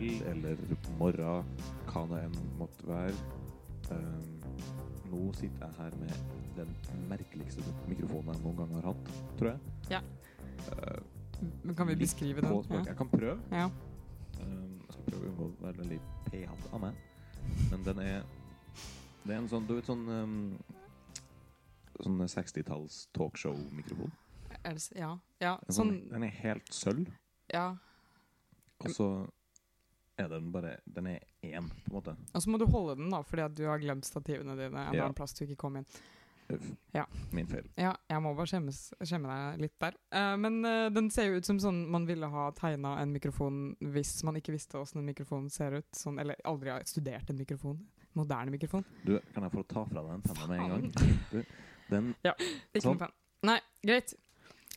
kveld eller morgen, hva det enn måtte være. Um, nå sitter jeg her med den merkeligste mikrofonen jeg noen gang har hatt, tror jeg. Ja. Uh, Men kan vi litt beskrive den? språk. Jeg kan prøve. Ja. Um, jeg skal prøve å unngå å være veldig pehete av meg. Men den er Det er en sånn Du vet sånn um, Sånn 60-talls talkshow-mikrofon. Ja. ja. Sånn, Sånn den er helt sølv, Ja. og så er den bare Den er én, på en måte. Og så må du holde den, da, fordi at du har glemt stativene dine en Ja. annen plass du ikke kom inn. Ja. Min feil. Ja, jeg må bare skjemmes, skjemme deg litt der. Uh, men uh, den ser jo ut som sånn man ville ha tegna en mikrofon hvis man ikke visste åssen en mikrofon ser ut. Sånn, eller aldri har studert en mikrofon. Moderne mikrofon. Du, kan jeg få ta fra deg den penna med en gang? Den Ikke Sånn. noe penn. Nei, greit.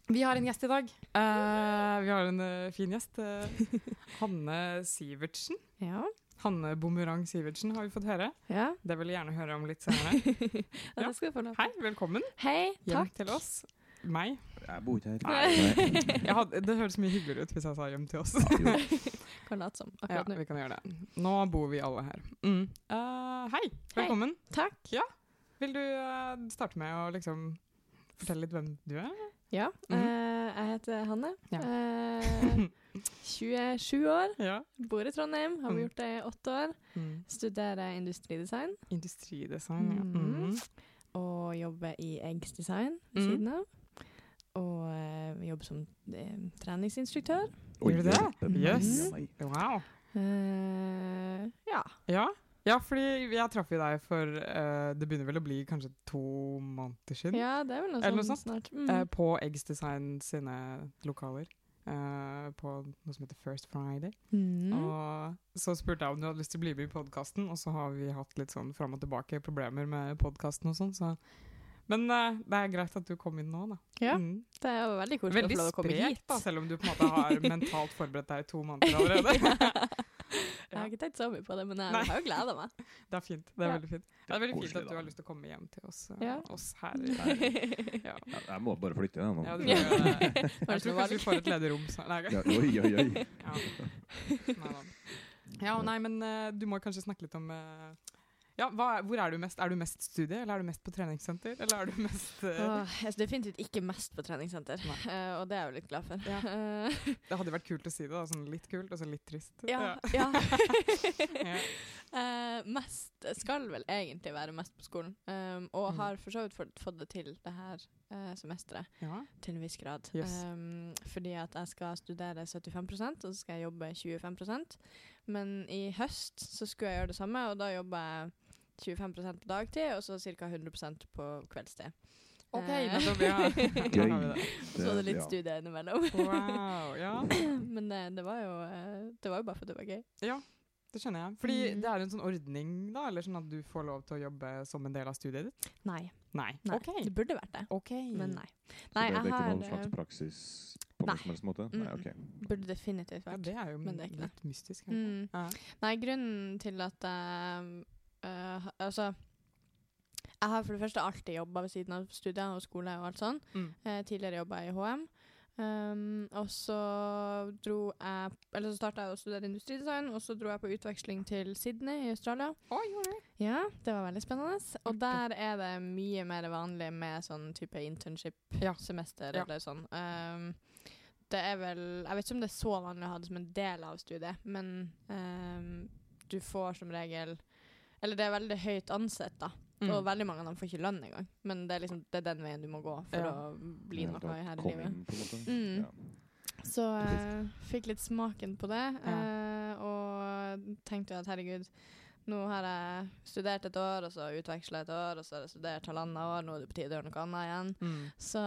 Vi har en gjest i dag. Uh, vi har en uh, fin gjest. Uh, Hanne Sivertsen. Ja. Hanne Bumerang Sivertsen har vi fått høre. ja. Det vil jeg gjerne høre om litt senere. ja. Ja. Det skal du få lov Hei, velkommen Hei, takk. hjem til oss. Meg. Jeg bor ikke her. Nei. Jeg hadde, det høres mye hyggeligere ut hvis jeg sa hjem til oss. Kan late som akkurat nå. vi kan gjøre det. Nå bor vi alle her. Mm. Eh, hei, velkommen. Takk. Vil du starte med å liksom fortelle litt hvem du er? Ja, Mhm. eh, jeg heter Hanne. Ja. Eh, 27 år. Ja. Bor i Trondheim. Har vi gjort det i åtte år. Mm. Studerer industridesign. Industridesign, ja. Mhm. Mm. Og jobber i Eggs Design ved Mhm. siden av. Og uh, jobber som uh, treningsinstruktør. Gjør du det? Yes. Wow. Uh, ja. Ja. Ja, fordi jeg traff jo deg for uh, Det begynner vel å bli kanskje to måneder siden? ja, det er vel noe noe sånt sånt. snart. Mm. Uh, på Eggs Design sine lokaler. Uh, på noe som heter First Friday. Mm. Og så spurte jeg om du hadde lyst til å bli med i podkasten, og så har vi hatt litt sånn fram og tilbake problemer med podkasten og sånn, så Men uh, det er greit at du kom inn nå, da. Ja, Mm. det er jo veldig koselig å få lov å komme sprekt, da, selv om du på en måte har mentalt forberedt deg i to måneder allerede. Jeg har ikke tenkt så mye på det, men jeg Nei. har jo gleda meg. Det er fint. Det er Ja. veldig fint. Det er veldig fint at du har lyst til å komme hjem til oss, eh, Ja. oss her. Ja. Jeg, må bare flytte igjen nå. Ja, du jeg, det. Jeg tror kanskje vi får et ledig rom snart. Oi, oi, oi. Ja. Nei, ja, nei, men uh, du må kanskje snakke litt om eh, ja, hva, Hvor er du mest? Er du mest studie, eller er du mest på treningssenter? Eller er du mest uh... Åh, definitivt ikke mest på treningssenter, eh, og det er jeg jo litt glad for. Ja. Eh, Det hadde vært kult å si det. da, sånn Litt kult, og så litt trist. ja, ja. Ja. Uh, mest skal vel egentlig være mest på skolen, um, og Mm. har for så vidt fått det til det her uh, semesteret ja. til en viss grad. Yes. Um, fordi at jeg skal studere 75% og så skal jeg jobbe 25% Men i høst så skulle jeg gjøre det samme, og da jobber jeg 25% på dagtid og så ca. 100% på kveldstid. OK, Eh, nettopp. Ja. Da har vi det. Så er det litt ja. studie innimellom. Wow. Ja, Men det, det, var jo, eh, det var jo bare for at det var gøy. ja, det skjønner jeg. Fordi Mm. det er en sånn ordning, da? Eller sånn at du får lov til å jobbe som en del av studiet ditt? Nei. Nei. nei. Okay. Det burde vært det, Ok. men nei. Så Nei, det, det er ikke har noen slags eh, praksis på Nei. noen som helst måte? Mm, Nei, ok. Burde definitivt vært. Ja, det er jo Men det er ikke det. litt mystisk. Mm. Ja. Nei, grunnen til at jeg øh, Altså Jeg har for det første alltid jobba ved siden av studier og skole og alt sånn. Mm. Eh, tidligere jobba jeg i HM. Um, og så dro jeg Eller så starta jeg å studere industridesign, og så dro jeg på utveksling til Sydney i Australia. Å, gjorde? Ja, det var veldig spennende. Og der er det mye mer vanlig med sånn type internship-semester Ja. eller sånn. Um, det er vel Jeg vet ikke om det er så vanlig å ha det som en del av studiet, men um, du får som regel Eller det er veldig høyt ansett, da. Mm. Og veldig mange av dem får ikke lønn engang. Men det er liksom det er den veien du må gå for Ja. å bli Ja, noe da her i livet. Mm. Ja. Så jeg fikk litt smaken på det, Ja. eh, og tenkte jo at herregud, nå har jeg studert et år, og så utveksla et år, og så har jeg studert halvannet år, nå er det på tide å gjøre noe annet igjen. Mm. Så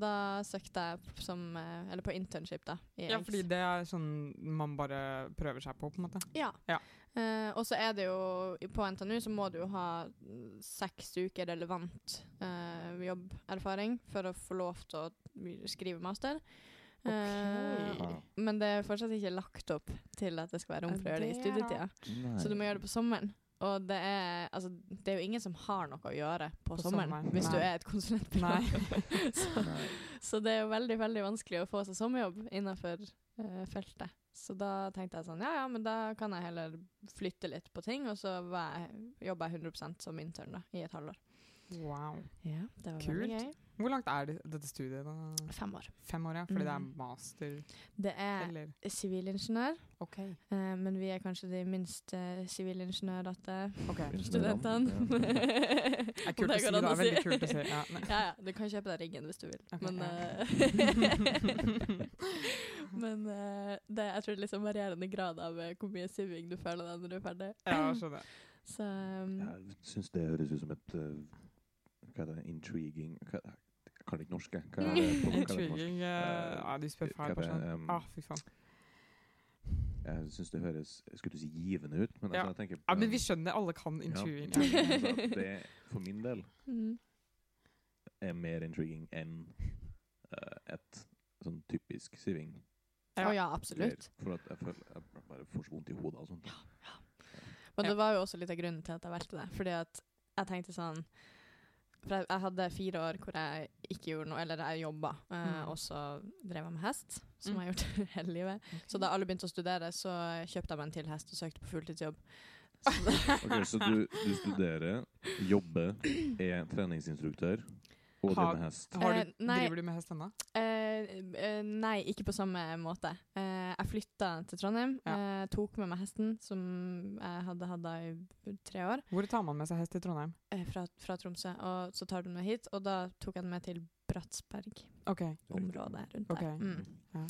da søkte jeg som, eh, eller på internship, da. Ja, fordi det er sånn man bare prøver seg på, på en måte. Ja. Ja. Eh, og så er det jo På NTNU så må du jo ha seks uker relevant eh, jobberfaring for å få lov til å skrive master. Eh, Ok. Ah. men det er fortsatt ikke lagt opp til at det skal være rom for å gjøre det i studietida. Nei. Så du må gjøre det på sommeren. Og det er, altså, det er jo ingen som har noe å gjøre på, På sommeren, sommeren. hvis du er et konsulentbyrå. Så, så det er jo veldig veldig vanskelig å få seg sommerjobb innenfor uh, feltet. Så da tenkte jeg sånn, ja ja, men da kan jeg heller flytte litt på ting, og så jobber jeg 100% som intern da, i et halvår. Wow. Ja, det var Kult. veldig gøy. Hvor langt er det, dette studiet? da? Fem år. Fem år, ja? Fordi det er Mm. master, Det er sivilingeniør, OK. eh, men vi er kanskje de minste eh, sivilingeniørete okay. studentene. Det er kult å si, da. Det er veldig kult å si. Ja. Ja, ja, du kan kjøpe deg riggen hvis du vil. okay, men ja. eh, men uh, det, jeg tror det er liksom varierende grad av uh, hvor mye siving du føler deg når du er ferdig. ja, skjønner. Så um, Jeg syns det høres ut som et eh, Hva heter det? Intriguing hva, Jeg kan ikke norsk, jeg. Hva er det på- hva er det på? Intriguing eh, Ja, du spør feil er person. um, Ah, fy faen. Jeg syns det høres skulle du si givende ut, men Ja. altså, jeg tenker Ja, men vi skjønner, alle kan intriguing. Ja. Ja. Altså, det for min del mm, er mer intriguing enn uh, et sånn typisk siving. Å ja, absolutt. For at jeg føler jeg bare får så vondt i hodet og sånt. Men Ja. det var jo også litt av grunnen til at jeg valgte det. Fordi at jeg tenkte sånn For jeg, jeg hadde fire år hvor jeg ikke gjorde noe, eller jeg jobba, uh, Mm. og så drev jeg med hest, som Mm. jeg har gjort hele livet. Så da alle begynte å studere, så kjøpte jeg meg en til hest og søkte på fulltidsjobb. Så okay, Så du, du studerer, jobber, er treningsinstruktør og driver med hest. Har du, Eh, nei. driver du med hest ennå? eh, eh, nei, ikke på samme måte. Uh, jeg flytta til Trondheim, Ja. eh, tok med meg hesten, som jeg hadde hatt i tre år, Hvor tar man med seg hest i Trondheim? eh, fra, fra Tromsø. Og så tar du den med hit, og da tok jeg den med til Bratsberg. OK. området rundt okay. der. Mm. Ja.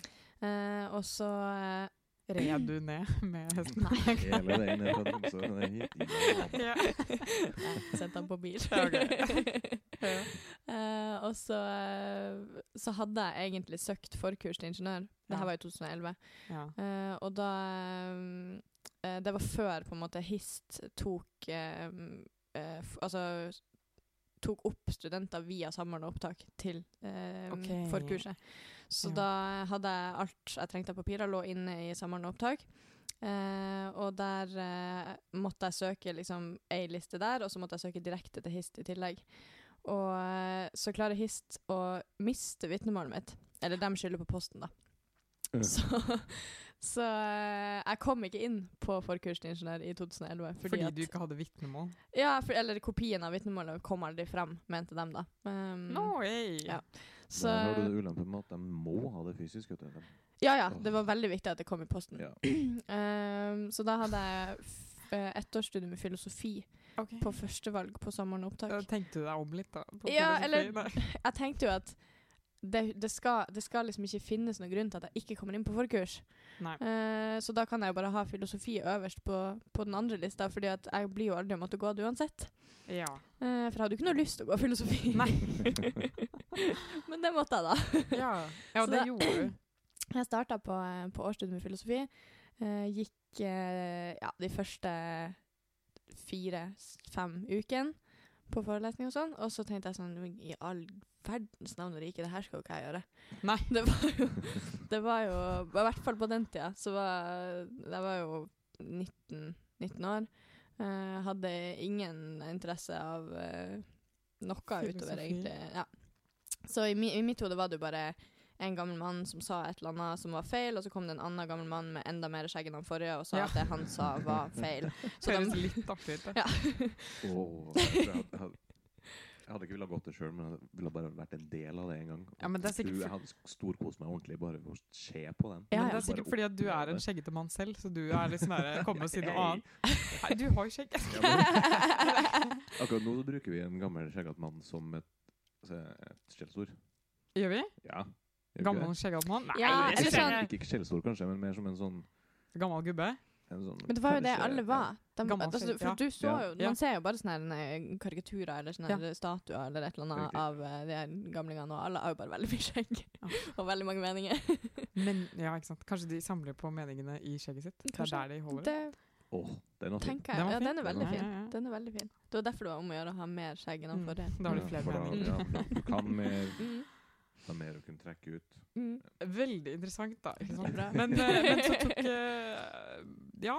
Eh, og så Red du ned med hesten? Nei. Hele veien ned fra Tromsø. det hit Ja. Sendte han på bil. okay. ok. Ja. Eh, og så, uh, så hadde jeg egentlig søkt forkurs til ingeniør. Det Ja. her var i 2011. Ja. Uh, og da eh, Det var før på en måte HIST tok Altså tok opp studenter via samordna opptak til eh, Ok. forkurset. Så Ja. da hadde jeg alt jeg trengte av papirer, lå inne i samordna opptak. Uh, og der uh, måtte jeg søke liksom ei liste der, og så måtte jeg søke direkte til HIST i tillegg. Og eh, så klarer HIST å miste vitnemålet mitt. Eller de skylder på posten, da. Mm. Så, så eh, jeg kom ikke inn på forkurs til ingeniør i 2011. Fordi, Fordi at, du ikke hadde vitnemål? Ja, for, eller kopien av vitnemålet kom aldri frem, mente de da. Um, No way! ja. Så, da har du det ulempen med at de må ha det fysisk. Vet du. ja, ja, det var veldig viktig at det kom i posten. Ja. Um, så da hadde jeg eh, ettårsstudium i filosofi okay. på førstevalg på sommeren opptak. Da tenkte du deg om litt, da? Ja, eller- Jeg tenkte jo at det, det, skal, det skal liksom ikke finnes noen grunn til at jeg ikke kommer inn på forkurs. Eh, så da kan jeg jo bare ha filosofi øverst på, på den andre lista, fordi at jeg blir jo aldri å måtte gå det uansett. Ja. Uh, for jeg hadde jo ikke noe lyst til å gå filosofi. Nei. Men det måtte jeg, da. Ja, ja det da- gjorde du. Jeg starta på, på årsstudiet med filosofi. Uh, gikk ja, de første fire-fem ukene på forelesning og sånn. Og så tenkte jeg sånn I all verdens navn og rike, det her skal jo ikke jeg gjøre. Nei. Det var jo, det var jo I hvert fall på den tida. Så var jeg var jo 19, 19 år. Uh, hadde ingen interesse av uh, noe utover, egentlig. Ja. Så i, mi, i mitt hode var det jo bare en gammel mann som sa et eller annet som var feil, og så kom det en annen gammel mann med enda mer skjegg enn han forrige og sa Ja. at det han sa, var feil. Så Høres de, litt artig ut. det. ja. Åh, jeg, hadde, jeg, hadde, jeg ikke villet gått det sjøl, men jeg ville bare vært en del av det en gang. Ja, men det er sikkert jeg hadde storkost meg ordentlig bare ved å se på den. Ja, Men det er sikkert fordi at du er en skjeggete mann selv, så du er litt sånn der, komme og si noe annet. Nei, du har jo skjegg. Ja, men, akkurat nå bruker vi en gammel skjeggete mann som et, altså, et skjellsord. Gjør vi? Ja. Ikke Gammel det? skjeggete mann? Nei, Ja, det eller synes sånn- ikke. Ikke skjellsord, kanskje, men mer som en sånn, Gammel gubbe? en sånn Men det var jo det alle var. De, Gammel altså, skjegg, for du så jo, Ja. Man ser jo bare sånne her, eh, karikaturer eller sånne Ja. her statuer eller et eller annet Riktig. av eh, de her gamlingene, og alle har jo bare veldig mye skjegg. Og veldig mange meninger. Men, ja, ikke sant. Kanskje de samler på meningene i skjegget sitt? Det er Kanskje. der de holder det? det Åh, det er noe fint. tenker Den jeg. var Ja, fin. den er veldig Den fin. fin. Ja, ja. Den er veldig fin. Det var derfor det var om å gjøre å ha mer skjegg enn han Mm. forrige. Da har du Ja, flere for da- meninger. Ja, da- du kan mer, Mm. Det er mer å kunne trekke ut. Mm. Veldig interessant, da. Ikke sant? Men, eh, men så tok eh, Ja,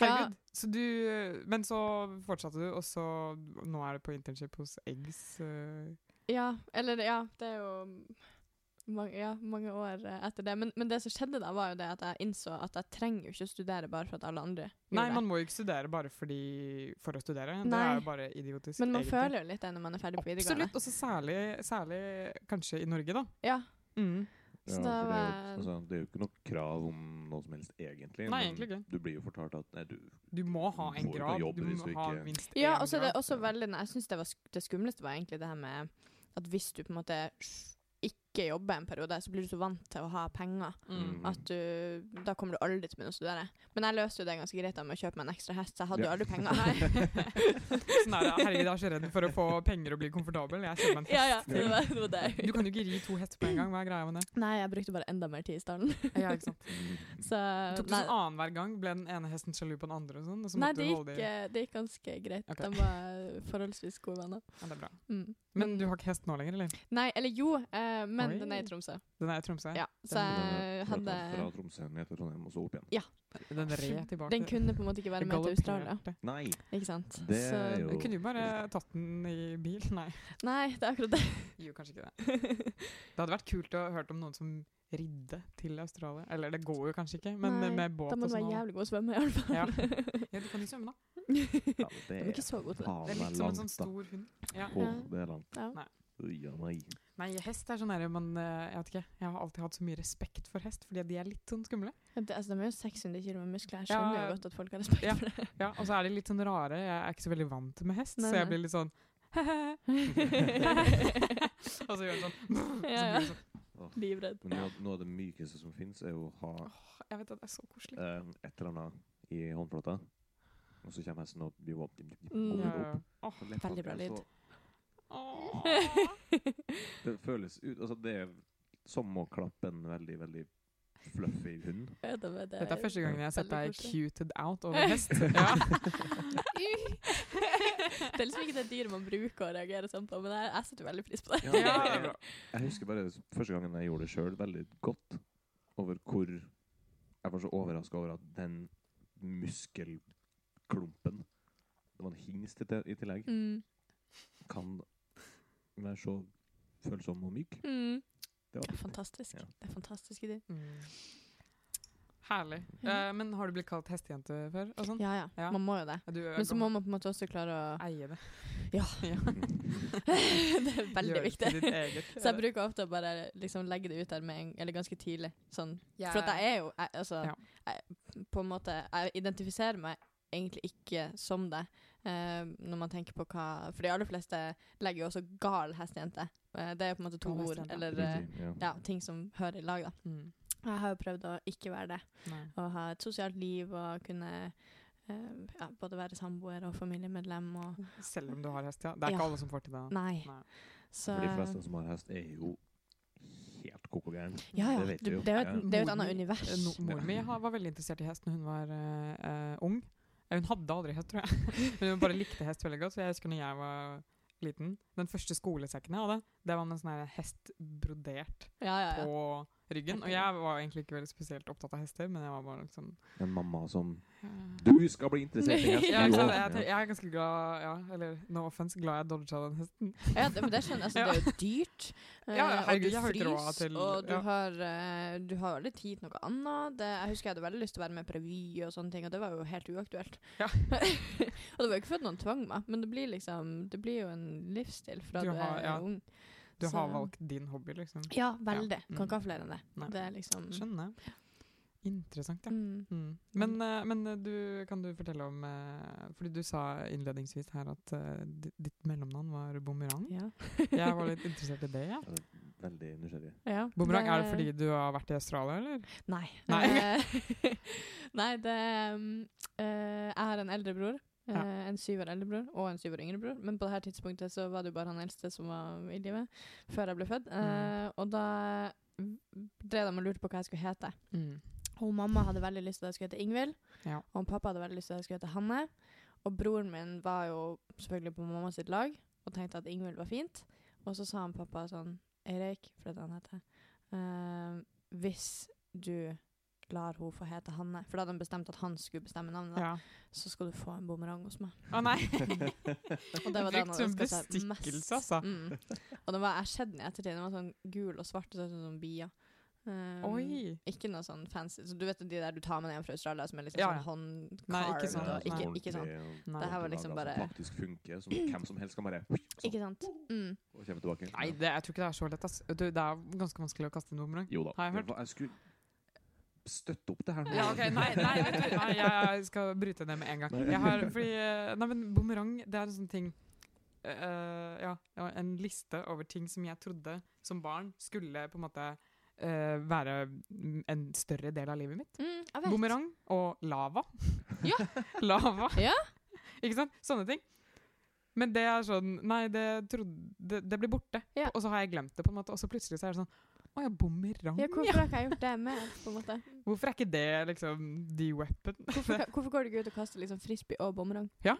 herregud. Så du, men så fortsatte du, og så nå er du på internship hos Eggs. eh. Ja, eller ja, det er jo mange, ja, mange år eh, etter det. Men, men det som skjedde da, var jo det at jeg innså at jeg trenger jo ikke å studere bare for at alle andre gjør Nei, man må jo ikke studere bare fordi, for å studere. Nei. Det er jo bare idiotisk. Men man egentlig. føler jo litt det når man er ferdig på videregående. Absolutt. Og så særlig, særlig kanskje i Norge, da. Ja, Mm. Ja, for det, er jo, altså, det er jo ikke noe krav om noe som helst, egentlig. Nei, egentlig ikke. Du blir jo fortalt at nei, du, Du må ha en grad. Du må du ha minst Ja, én er det er også veldig Jeg syns det, var det skumleste var egentlig det her med at hvis du på en måte ikke jobber en periode, så blir du så vant til å ha penger Mm. at du Da kommer du aldri til å begynne å studere. Men jeg løste jo det ganske greit da med å kjøpe meg en ekstra hest, så jeg hadde jo Ja. aldri penger. sånn er det. Herregud, jeg er så redd for å få penger og bli komfortabel. Jeg kjøper meg en hest. ja, ja, det var, det var det. Du kan jo ikke ri to hester på en gang. Hva er greia med det? Nei, jeg brukte bare enda mer tid i starten. Ja, ikke sant? Så Tok du nei, sånn annenhver gang? Ble den ene hesten sjalu på den andre? og sånn? Og så nei det, du holde gikk, i- eh, det gikk ganske greit. Okay. De var forholdsvis gode venner. Ja, det er bra. Mm. Men du har ikke hest nå lenger, eller? Nei, eller jo, eh, men Oi. den er i Tromsø. Den er i Tromsø? Ja, så jeg hadde Fra Tromsø ned til Trondheim og så opp igjen. Den red tilbake. Den kunne på en måte ikke være med til Australia. Galopperte. Nei! Ikke sant? Det Så, er jo Du kunne jo bare tatt den i bil. Nei, Nei, det er akkurat det. jo kanskje ikke det. Det hadde vært kult å høre om noen som ridde til Australia. Eller det går jo kanskje ikke, men Nei, med båt Da må og du være sånn. jævlig god å svømme, i alle fall. Ja. Ja, du kan jo svømme, da. ja, det De er ikke så godt til det. faen Det er meg litt som en langt, sånn da. stor hund. Ja. Åh, det er langt. Ja. Nei. Ui, ja, nei. Nei, hest er sånn herre man, eh, jeg vet ikke, jeg har alltid hatt så mye respekt for hest, fordi de er litt sånn skumle. Det, altså, de er jo 600 kg med muskler. Jeg skjønner ja. jo godt at folk har respekt Ja. for det. Ja, og så er de litt sånn rare. Jeg er ikke så veldig vant med hest, Nei, så jeg nei. blir litt sånn Og så gjør den sånn. så Ja, ja. blir det sånn. Livredd. Men noe, noe av det mykeste som fins, er å ha oh, jeg vet at det er så koselig. eh, et eller annet i håndflata, og så kommer hesten og blir opp. Mm. Ja, ja. Åh, Så Veldig bra lyd. så-. Det føles ut Altså, det er som å klappe en veldig, veldig fluffy hund. Ja, det, det, Dette er første gangen jeg har sett deg cuted out over hest. Ja. det er liksom ikke det dyret man bruker å reagere sånn på, men jeg, jeg setter veldig pris på det. Ja, det. Jeg husker bare første gangen jeg gjorde det sjøl, veldig godt. Over hvor Jeg var så overraska over at den muskelklumpen Det var en hingst i i tillegg. Mm. Kan være så følsom og myk. Mm. Det Det er fantastisk. Ja. Det er fantastisk idé. Mm. Herlig. Ja. Uh, men har du blitt kalt hestejente før? Og sånn? Ja, ja. Ja. Man må jo det. Ja, Du, Men så må man på en måte også klare å eie det. Ja. ja. Det er veldig Gjør viktig. ditt eget. Så jeg bruker ofte å bare liksom legge det ut der med en, eller ganske tidlig. Sånn. For at jeg er jo jeg, altså, Ja. jeg, På en måte Jeg identifiserer meg egentlig ikke som det. Eh, når man tenker på hva For de aller fleste legger jo også gal hestejente. Uh, det er på en måte to Gal ord, eller uh, ja. ja, ting som hører i lag, da. Mm. Jeg har jo prøvd å ikke være det. Nei. Å ha et sosialt liv og kunne eh, ja, både være samboer og familiemedlem og Selv om du har hest, ja. Det er Ja. ikke alle som får til det. Nei. Nei. Så For de fleste som har hest, er jo helt koko gæren. Ja, ja. Det Det, det er jo et, det er et Mor annet mi- univers. Min har- var veldig interessert i hest når hun var uh, ung. Hun hadde aldri hest, tror jeg. Men hun bare likte hest veldig godt. Så jeg husker når jeg var liten Den første skolesekken jeg hadde, det var med en sånn hest brodert Ja, ja, ja. på ryggen. Og jeg var egentlig ikke veldig spesielt opptatt av hester, men jeg var bare liksom En mamma som Du skal bli interessert i hesten. ja. Jeg, jeg er ganske glad Ja, eller no offense, glad jeg dodga den hesten. Ja, det, men det skjønner jeg. Altså, Det er jo dyrt. Ja, eh, herregud, og har du fryser, til- og du ja. har, eh, du har aldri tid til noe annet. Det, jeg husker jeg hadde veldig lyst til å være med på revy og sånne ting, og det var jo helt uaktuelt. Ja. og det var jo ikke for at noen tvang meg, men det blir liksom Det blir jo en livsstil fra Du du, har- er ja. ung. Du Så- har valgt din hobby, liksom. Ja, veldig. Ja. Kan Mm. ikke ha flere enn det. Nei. Det er liksom Skjønner. Interessant, ja. Mm. Mm. Men, eh, men eh, du, kan du fortelle om eh, Fordi du sa innledningsvis her at ditt mellomnavn var Bumerang. Ja. Jeg var litt interessert i det. Ja. Jeg Veldig nysgjerrig. ja. Bumerang, Er det fordi du har vært i Australia, eller? Nei. Nei. Nei, det um, eh, Jeg har en eldre bror. Eh, Ja. En syv år eldre bror og en syv år yngre bror. Men på det her tidspunktet så var det jo bare han eldste som var i livet, før jeg ble født. Eh, og da drev de og lurte på hva jeg skulle hete. Og mamma hadde veldig lyst til at jeg skulle hete Ingvild, Ja. og pappa hadde veldig lyst til at jeg skulle hete Hanne. Og broren min var jo selvfølgelig på mamma sitt lag og tenkte at Ingvild var fint. Og så sa han pappa sånn Eirik, for det er det han heter, uh, hvis du lar hun få hete Hanne. For da hadde han bestemt at han skulle bestemme navnet. Ja. Så skal du få en bumerang hos meg. Å nei! Og det var hadde som bestikkelse, altså. Mm. Og den var, jeg skjedde den i ettertid. Den var sånn gul og svart og sånn, som sånn bier. Um, Oi! Ikke noe sånn fancy. Så du vet de der du tar med deg hjem fra Australia, som er liksom Ja, ja. sånn Nei, ikke håndcarved sånn, nei. ikke, ikke sånn. Nei. Det her var liksom bare- faktisk funker, som hvem som helst kan bare sånn, Ikke sant? Mm. og kommer tilbake. Nei, det, jeg tror ikke det er så lett. Ass. Du, det er ganske vanskelig å kaste en bumerang. Jo da. Har jeg hørt. jeg skulle støtte opp det her. nå. Ja, okay. nei, nei, du, nei jeg, skal bryte det med en gang. Jeg har, fordi, eh, nei, men Bumerang, det er en sånn ting uh, Ja, en liste over ting som jeg trodde som barn skulle på en måte Uh, være en større del av livet mitt. Mm. Bumerang og lava. Ja. lava. Ja. Ikke sant? Sånne ting. Men det er sånn Nei, det, trodde, det, det blir borte. Ja. Og så har jeg glemt det, på en måte. Og så plutselig så er det sånn Å ja, bumerang. Ja, hvorfor har ikke jeg gjort det mer, på en måte? Hvorfor er ikke det liksom the weapon? Hvorfor, hvorfor går du ikke ut og kaster liksom frisbee og bumerang? Ja.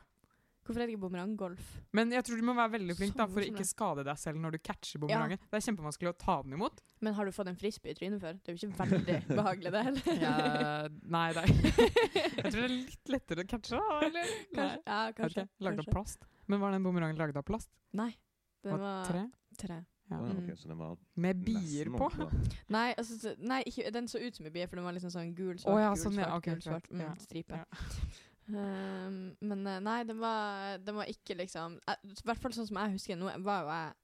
Hvorfor er det ikke bumeranggolf? Men jeg tror du må være veldig flink da, Sånn for å ikke skade deg selv når du catcher bumerangen. Det er kjempevanskelig å ta den imot. Men har du fått en frisbee i trynet før? Det er jo ikke veldig behagelig, det heller. Ja, nei, det er Jeg tror det er litt lettere å catche. da, Eller? Kanskje. Ja, kanskje. Okay. Laget av plast. Men var den bumerangen laget av plast? Nei. Den Var var tre? tre. Ja. Ja, ok, Mm. så den var Med bier på? Nei, altså, nei ikke, den så ut som en bie, for den var liksom sånn gul, svart, svart, ja, gul, sånn, ja, svart, ok, gul, svart. Mm, ja. stripe. Ja. Um, men eh, nei, den var, den var ikke liksom eh, I hvert fall sånn som jeg husker Nå var jo jeg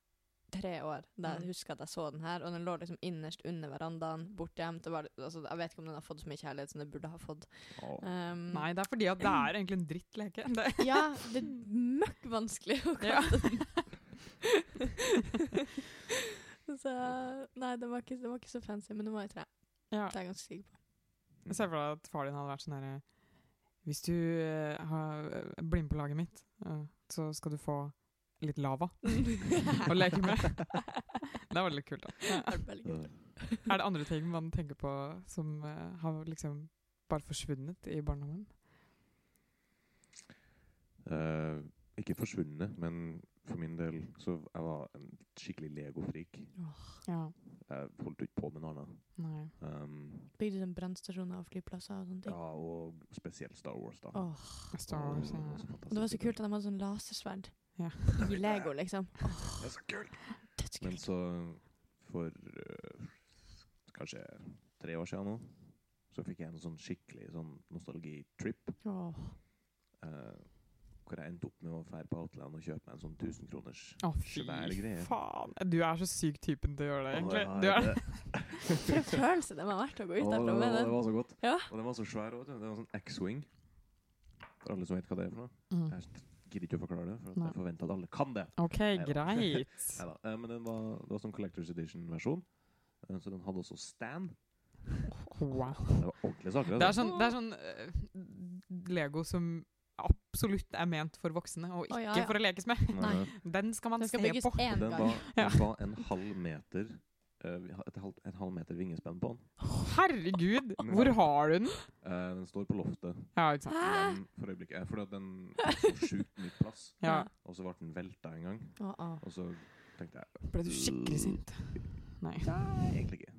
tre år da jeg Mm. husker at jeg så den her, og den lå liksom innerst under verandaen, bortgjemt. Altså, jeg vet ikke om den har fått så mye kjærlighet som den burde ha fått. Oh. Um, Nei, det er fordi at det er egentlig en drittleke. Ja, det er møkk vanskelig å Ja. den. så Nei, den var, ikke, den var ikke så fancy, men den var i tre. Ja. Det er jeg ganske sikker på. Jeg ser for deg at far din hadde vært sånn herre Hvis du uh, har, blir med på laget mitt, uh, så skal du få litt lava å leke med. Det var litt kult, da. Det er øh, Er det andre ting man tenker på som uh, har liksom bare forsvunnet i barndommen? Uh, ikke forsvunnet, men for min del så jeg var en skikkelig Lego-frik. Ja. Jeg holdt ikke på med noe annet. Um, Bygde sånn brannstasjoner og flyplasser og sånne ting. ja, og spesielt Star Wars, da. Oh. Star Wars. Ja. det var så kult at de hadde sånn lasersverd Ja. i Lego, liksom. Det er så kult! Men Dødskult. så for uh, kanskje tre år siden nå, så fikk jeg en sånn skikkelig sånn nostalgitrip. Åh. eh, hvor jeg endte opp med å fære på Outland og kjøpe meg en sånn 1000 kroners Å, fy svær greie. faen. Du er så syk typen til å gjøre det, egentlig. Du ja, er, det, For en følelse det må ha vært å gå ut derfra det, med var, det var så godt. Ja. Og den var så svær òg. Det var sånn X-wing. For alle som vet hva det er for noe. mm. Jeg gidder ikke å forklare det, for at jeg forventer at alle kan det. OK, Neida. greit. Neida. Eh, Men den var, det var sånn Collectors Edition-versjon. Eh, Så den hadde også stand. Wow. Det var ordentlige saker. Det er altså. sånn, det er sånn uh, Lego som absolutt er ment for voksne, og ikke ikke ja, ja. for å lekes med. Nei. Den skal man Den skal se på. Den var, Ja. den var en halv meter eh, et halv, En halv meter vingespenn på den. Herregud! Hvor har du den? Eh, Den står på loftet Ja, ikke sant. For øyeblikket. eh, Fordi at den har så sjukt mye plass. Ja. Og så ble den velta en gang. Og så tenkte jeg Ble du skikkelig sint? Nei. Nei, egentlig ikke.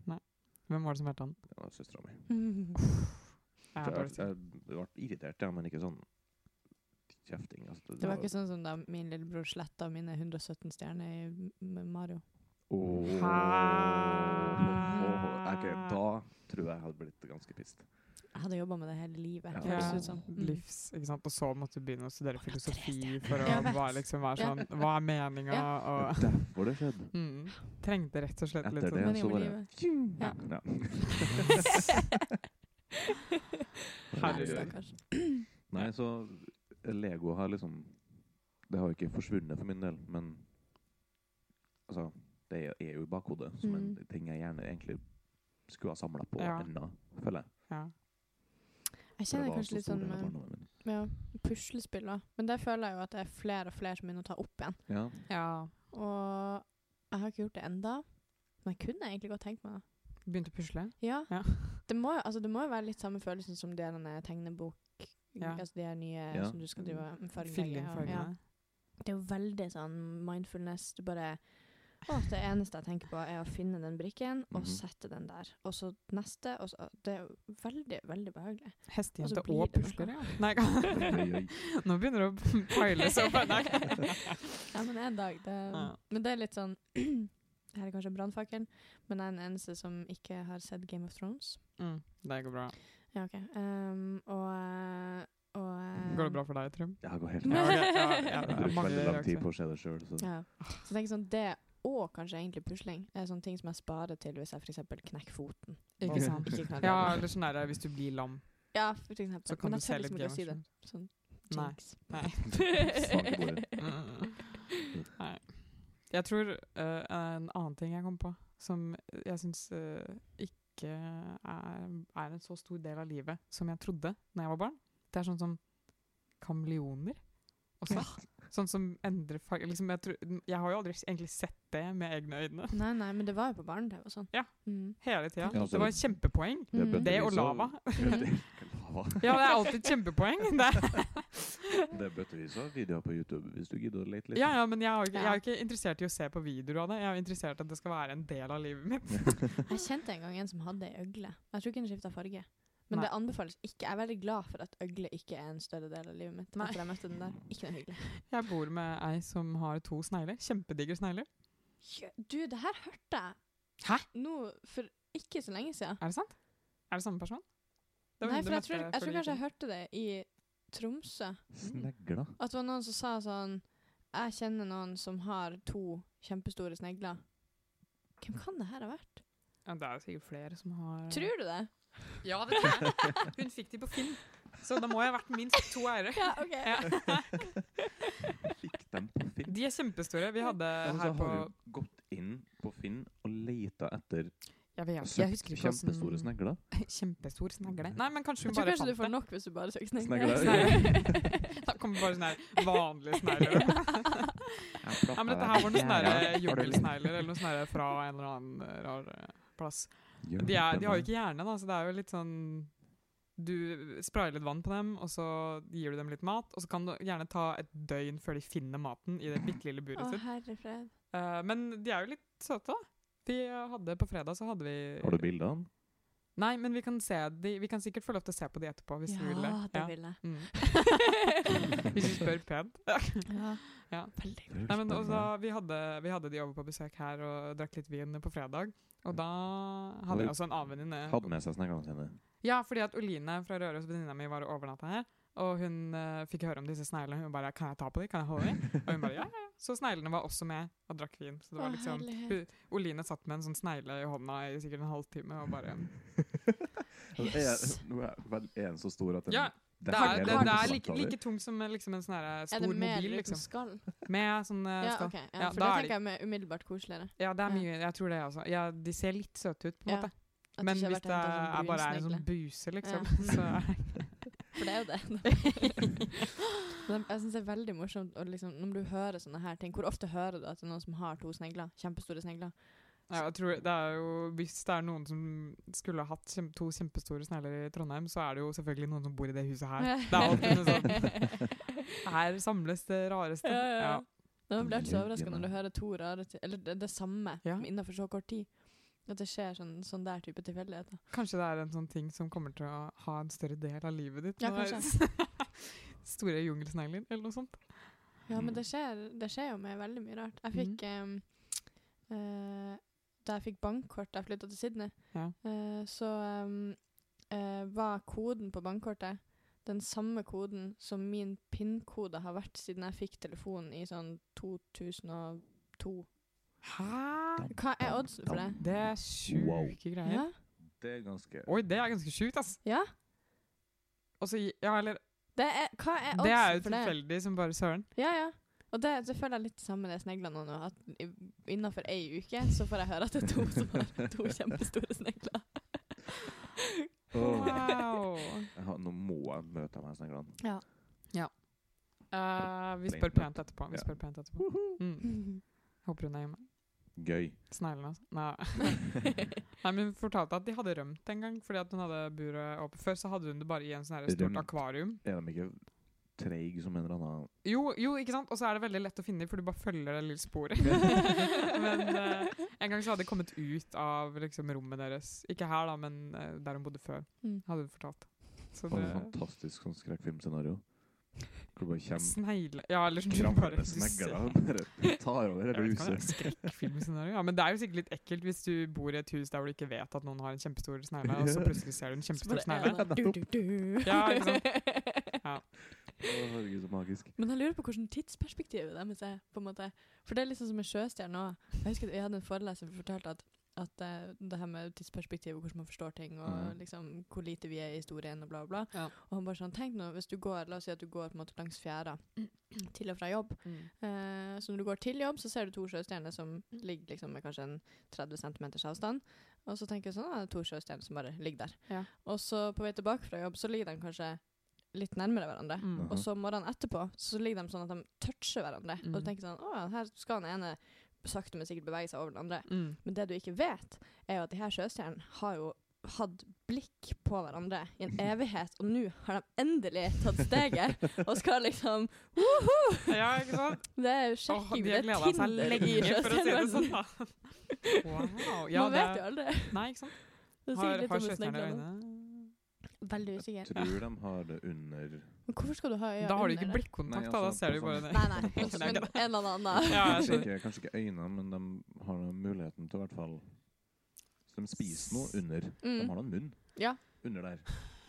Hvem var det som velta den? Det var søstera mi. Mm. Jeg, ble irritert, ja, men ikke sånn kjefting. Altså. Det var ikke sånn som da min lillebror sletta mine 117 stjerner i Mario. oh, Hæ? Ok, da tror jeg jeg hadde blitt ganske pissed. Jeg hadde jobba med det hele livet. Ja. Ja, Sånn. Mm. livs, ikke sant? Og så måtte du begynne å studere filosofi for å bare liksom være sånn Hva er meninga? Det Og er derfor det skjedde. mm, Trengte rett og slett litt Etter det sånn Meningen så var det. Ja. ja. Herregud. Nei, så Lego har liksom Det har ikke forsvunnet for min del, men altså Det er- jo i bakhodet som en Mm. ting jeg gjerne egentlig skulle ha samla på Ja. ennå, føler jeg. Ja. Jeg kjenner kanskje litt sånn med, barndommen puslespill òg. Men det føler jeg jo at det er flere og flere som begynner å ta opp igjen. Ja. ja. Og jeg har ikke gjort det enda men jeg kunne egentlig godt tenkt meg det. Begynt å pusle? Ja. Ja. Det, må, altså, det må jo være litt samme følelsen som de derne tegnebok... Ja. Altså de her nye Ja. som du skal drive og fargelegge. Ja. Det er jo veldig sånn mindfulness. Du bare Å, det eneste jeg tenker på, er å finne den brikken og Mhm. sette den der. Og så neste. Og så, det er jo veldig, veldig behagelig. Hestejente og pusler, ja. Nei, nå begynner det å peile seg opp. Nei. Ja, men en dag. Det, Ja. Men det er litt sånn her er kanskje brannfakkelen, men jeg er den eneste som ikke har sett Game of Thrones. Mm, det går bra. Ja, OK. Um, og eh, og eh, Går det bra for deg, Trym? Ja, det går helt Ja, okay. ja, ja, Jeg ja, bruker veldig lang tid på å se det sjøl. Så. Ja. Så jeg sånn, det og kanskje egentlig pusling er sånne ting som jeg sparer til hvis jeg f.eks. knekker foten. Ikke sant? Ikke Ja, eller sånn der hvis du blir lam, ja, for eksempel. så kan Men du se litt å si det. Sånn Nei. jinx. Nei. Nei. Jeg tror uh, en annen ting jeg kom på, som jeg syns ikke er, er en så stor del av livet som jeg trodde når jeg var barn, det er sånn som kameleoner også. Sånn som endrer farge liksom, jeg, tror, jeg har jo aldri egentlig sett det med egne øyne. Nei, nei, men det var jo på barn, det var sånn. Ja. Mm. Hele tida. Ja, altså- det var et kjempepoeng. Det. Det og av- lava. Ja, det er alltid et kjempepoeng. Det. Det er bøttevis av videoer på YouTube, hvis du gidder å lete litt. Ja, ja, men jeg er, ikke, jeg er ikke interessert i å se på videoer av det. Jeg er interessert i at det skal være en del av livet mitt. Jeg kjente en gang en som hadde ei øgle. Jeg tror ikke den skifta farge. Men Nei. det anbefales ikke. Jeg er veldig glad for at øgle ikke er en større del av livet mitt. Nei. Etter jeg møtte den der. Ikke noe hyggelig. Jeg bor med ei som har to snegler. Kjempedigre snegler. Du, det her hørte jeg Hæ? nå for ikke så lenge siden. Er det sant? Er det samme person? Det var Nei, hun for jeg tror, jeg tror kanskje jeg hørte det i Tromsø. Snegler. At det var noen som sa sånn Jeg kjenner noen som har to kjempestore snegler. Hvem kan det her ha vært? Ja, det er sikkert flere som har Tror du det? Ja, det tror jeg. Hun fikk de på Finn. Så da må jeg ha vært minst to eiere. Ja, OK. Ja. Fikk dem på Finn. De er kjempestore. Vi hadde Altså, her på har du gått inn på Finn og leita etter Jeg vet jeg husker ikke hvordan- kjempestore snegler? Kjempestor snegle. Nei, men kanskje Jeg hun tror bare kanskje du får nok hvis du bare søker snegler. Da kommer bare sånne her vanlige snegler. Ja, men dette her var noen sånne jungelsnegler eller noe sånne fra en eller annen eh, rar eh, plass. De, er, de har jo ikke hjerne, da, så det er jo litt sånn Du sprayer litt vann på dem, og så gir du dem litt mat. Og så kan du gjerne ta et døgn før de finner maten i det bitte lille buret sitt. herre fred. Eh, men de er jo litt søte, da. Vi hadde På fredag så hadde vi Har du bildene? Nei, men vi kan, se de, vi kan sikkert få lov til å se på de etterpå, hvis ja, du vil det. Ja, det vil jeg. Mm. Hvis du spør pent. ja. Ja. Veldig. godt. Nei, men også, vi, hadde, vi hadde de over på besøk her og drakk litt vin på fredag. Og da hadde jeg også en annen venninne. Hadde med seg sneglene sine. Ja, fordi at Oline fra Røros, venninna mi, var og overnatta her. Og hun uh, fikk høre om disse sneglene. Hun bare 'Kan jeg ta på dem? Kan jeg holde dem?' Og hun bare ja, ja. Så sneglene var også med og drakk vin. Så det var liksom Oline satt med en sånn snegle i hånda i sikkert en halvtime og bare yes. er, nå er, vel, en så stor at den Ja, det er, det, det er like, like tung som liksom en sånn her Er det med mobil, eller liksom. skall? Med sånn skall Ja, skall. ok. Ja, Ja, for da det er tenker jeg med umiddelbart koseligere. Ja, det er mye. Jeg tror det, altså. Ja, de ser litt søte ut, på en Ja, måte. Men hvis det er, bare er en sånn buse, liksom, Ja. så For det er jo det. Jeg syns det er veldig morsomt liksom, når du hører sånne her ting. Hvor ofte hører du at det er noen som har to snegler? Kjempestore snegler. ja, jeg tror det er jo, Hvis det er noen som skulle ha hatt kjem, to kjempestore snegler i Trondheim, så er det jo selvfølgelig noen som bor i det huset her. Det er alltid sånn Her samles det rareste. Ja, ja, ja. Ja. Blir så overraska når du hører to rare ting Eller det, det samme Ja. innenfor så kort tid. At det skjer sånn, sånn der type tilfeldigheter. Kanskje det er en sånn ting som kommer til å ha en større del av livet ditt. Ja, kanskje. Store jungelsnegler, eller noe sånt. Ja, men Mm. det skjer, det skjer jo med veldig mye rart. Jeg fikk mm. um, uh, Da jeg fikk bankkort da jeg flytta til Sydney, Ja. uh, så um, uh, var koden på bankkortet den samme koden som min PIN-kode har vært siden jeg fikk telefonen i sånn 2002. Hæ? Hva er oddsen for det? Det er sjuke Wow. greier. Ja? Det er ganske Oi, det er ganske sjukt, ass. ja? Og så, ja, eller Det er, hva er Det er jo oddsen for det? tilfeldig som bare søren. Ja, ja. Og det, det føler jeg litt sammen med sneglene nå. At innafor ei uke så får jeg høre at det er to som har to kjempestore snegler. Wow. Nå må jeg møte de her sneglene. Ja. Eh, vi spør pent etterpå. Vi Ja. spør pent etterpå. Mm. Håper hun er hjemme. Gøy. Sneglene, altså. Nei. Nei, men hun fortalte at de hadde rømt en gang fordi at hun hadde buret oppe. Før så hadde hun det bare i en sånn her stort Rømt? akvarium. Er de ikke treig som en eller annen Jo, jo, ikke sant? Og så er det veldig lett å finne dem, for du bare følger det lille sporet. men eh, en gang så hadde de kommet ut av liksom, rommet deres. Ikke her, da, men eh, der hun bodde før. Mm. Hadde hun fortalt. Så det et fantastisk sånn skrekkfilmscenario. Hvor bare kommer Snegle Ja, eller sånn bare du snegler ser- bare tar over hele huset. skrekkfilmscenario. Ja, men det er jo sikkert litt ekkelt hvis du bor i et hus der hvor du ikke vet at noen har en kjempestor snegle, og så plutselig ser du en kjempestor snegle. du, du, du. Ja, ikke sant? Ja. Herregud, så magisk. Men jeg lurer på hvordan tidsperspektivet deres er. på en måte. For det er liksom som en sjøstjerne òg. Jeg husker at jeg hadde en foreleser som fortalte at, at det, det her med tidsperspektiv og hvordan man forstår ting, og mm. liksom hvor lite vi er i historien og bla, bla. Ja. Og han bare sånn, tenk nå, hvis du går, La oss si at du går på en måte langs fjæra til og fra jobb. Eh, så når du går til jobb, så ser du to sjøstjerner som ligger liksom med kanskje en 30 cm avstand. Og så tenker jeg sånn, ah, det er to sjøstjerner som bare ligger der. Ja. Og så på vei tilbake fra jobb, så ligger de kanskje litt nærmere hverandre. Mm. Og så morgenen etterpå så ligger de sånn at de toucher hverandre. Mm. Og du tenker sånn Å her skal den ene sakte, men sikkert beveger seg over den andre. Mm. Men det du ikke vet, er jo at de her sjøstjernene har jo hatt blikk på hverandre i en evighet, og nå har de endelig tatt steget og skal liksom Ja, ikke sant? Det er sjekking, oh, de det er Tinder i lenge, si sånn. Wow. Ja, Man vet jo aldri. Nei, ikke sant? Har, har sjøstjerner øyne? Veldig usikker. Jeg Tror de har det under Men hvorfor skal du ha øya Da har du ikke blikkontakt, Nei, da. Da altså, ser du bare sånn- det. Nei, nei. Men, en eller annen. Ja, jeg kanskje ikke, kanskje ikke øynene, men de har muligheten til i hvert fall Så de spiser noe under. De Mm. har noen munn Ja. under der.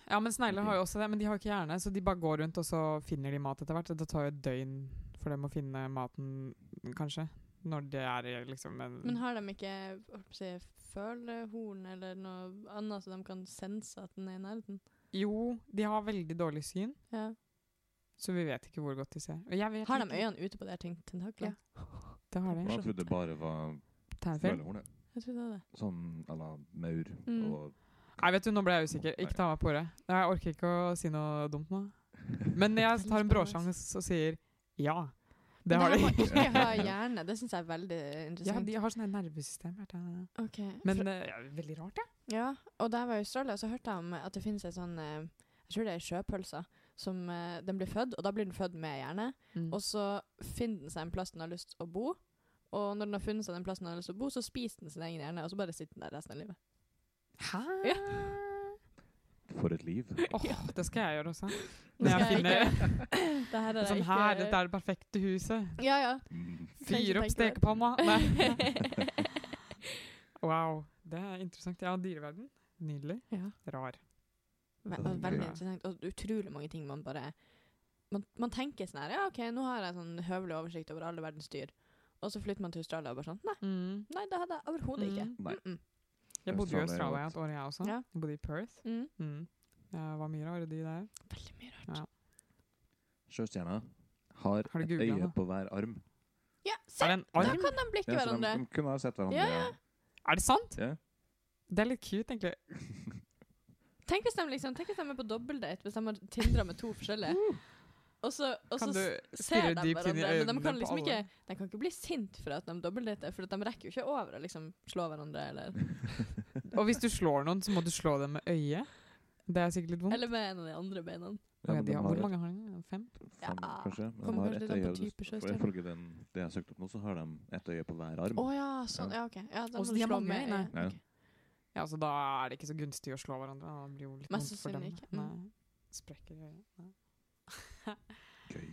Ja, men snegler har jo også det, men de har ikke hjerne, så de bare går rundt, og så finner de mat etter hvert. Det tar jo et døgn for dem å finne maten, kanskje, når det er liksom en Men har de ikke å si, følehorn eller noe annet så de kan sense at den er i nærheten? Jo, de har veldig dårlig syn, Ja. så vi vet ikke hvor godt de ser. Og jeg vet Har de ikke. øynene ute på det ting tentaklene? Det har de. jeg trodde det bare var jeg. Jeg tror det er det. Sånn à la maur Mm. og Nei, vet du, nå ble jeg usikker. Ikke ta meg på ordet. Jeg orker ikke å si noe dumt nå. Men jeg tar en bråsjanse og sier ja. Det har de. må ikke ha hjerne. Det syns jeg er veldig interessant. Ja, de har sånne nervesystemer. nervesystem. vet Men for- eh, ja, veldig rart, ja. Ja, og da jeg var i Australia, så hørte jeg om at det finnes ei sånn eh, Jeg tror det er sjøpølse. Som eh, Den blir født, og da blir den født med hjerne. Mm. Og så finner den seg en plass den har lyst til å bo. Og når den har funnet seg den plassen den har lyst til å bo, så spiser den sin egen hjerne, og så bare sitter den der resten av livet. Hæ? Ja. For et liv. Åh, det skal jeg gjøre også. Når jeg finner det her er sånn ikke- her, dette er det perfekte huset. Ja, ja. Mm. Fyr opp stekepanna. Wow, det er interessant. Ja, dyreverden. Nydelig. ja. Rar. Ve Det er veldig interessant. Og utrolig mange ting man bare man, man tenker sånn her Ja, OK, nå har jeg sånn høvelig oversikt over alle verdens dyr. Og så flytter man til Australia og bare sånn Nei, Mm. nei det hadde jeg overhodet ikke. Mm. Nei. Mm -mm. Jeg bodde jo i Australia Australia et år, jeg også. Ja. Jeg bodde i Perth. Mm. Mm. Jeg var mye rare de der. Veldig mye rart. Ja. Sjøstjerna har, Har et øye da? på hver arm. Ja, se! Da kan de blikke Ja, hverandre. de, de kunne ha sett hverandre. Ja, ja. Er det sant? Ja. Det er litt cute, egentlig. Tenk hvis de liksom Tenk hvis de er på dobbeldate, hvis de har Tindra med to forskjellige. Og så, og så ser de hverandre, men de kan liksom ikke De kan ikke bli sint for at de dobbeltdater, for at de rekker jo ikke over å liksom slå hverandre, eller Og hvis du slår noen, så må du slå dem med øyet. Det er sikkert litt vondt. Eller med en av de andre beina. Ja, de har, hvor mange har de? Fem? Fem, Ja, kanskje. Men kommer de har ett øye. for. Ifølge den, det jeg har søkt opp nå, så har de ett øye på hver arm. Å ja, sånn. Ja, OK. Ja, da Og må så du de har slå mange med øyne. ja, Ja. Ja, så da er det ikke så gunstig å slå hverandre. Da blir jo litt Mest vondt for dem. ikke. Mm. Nei. Sprekker i øyet. Gøy.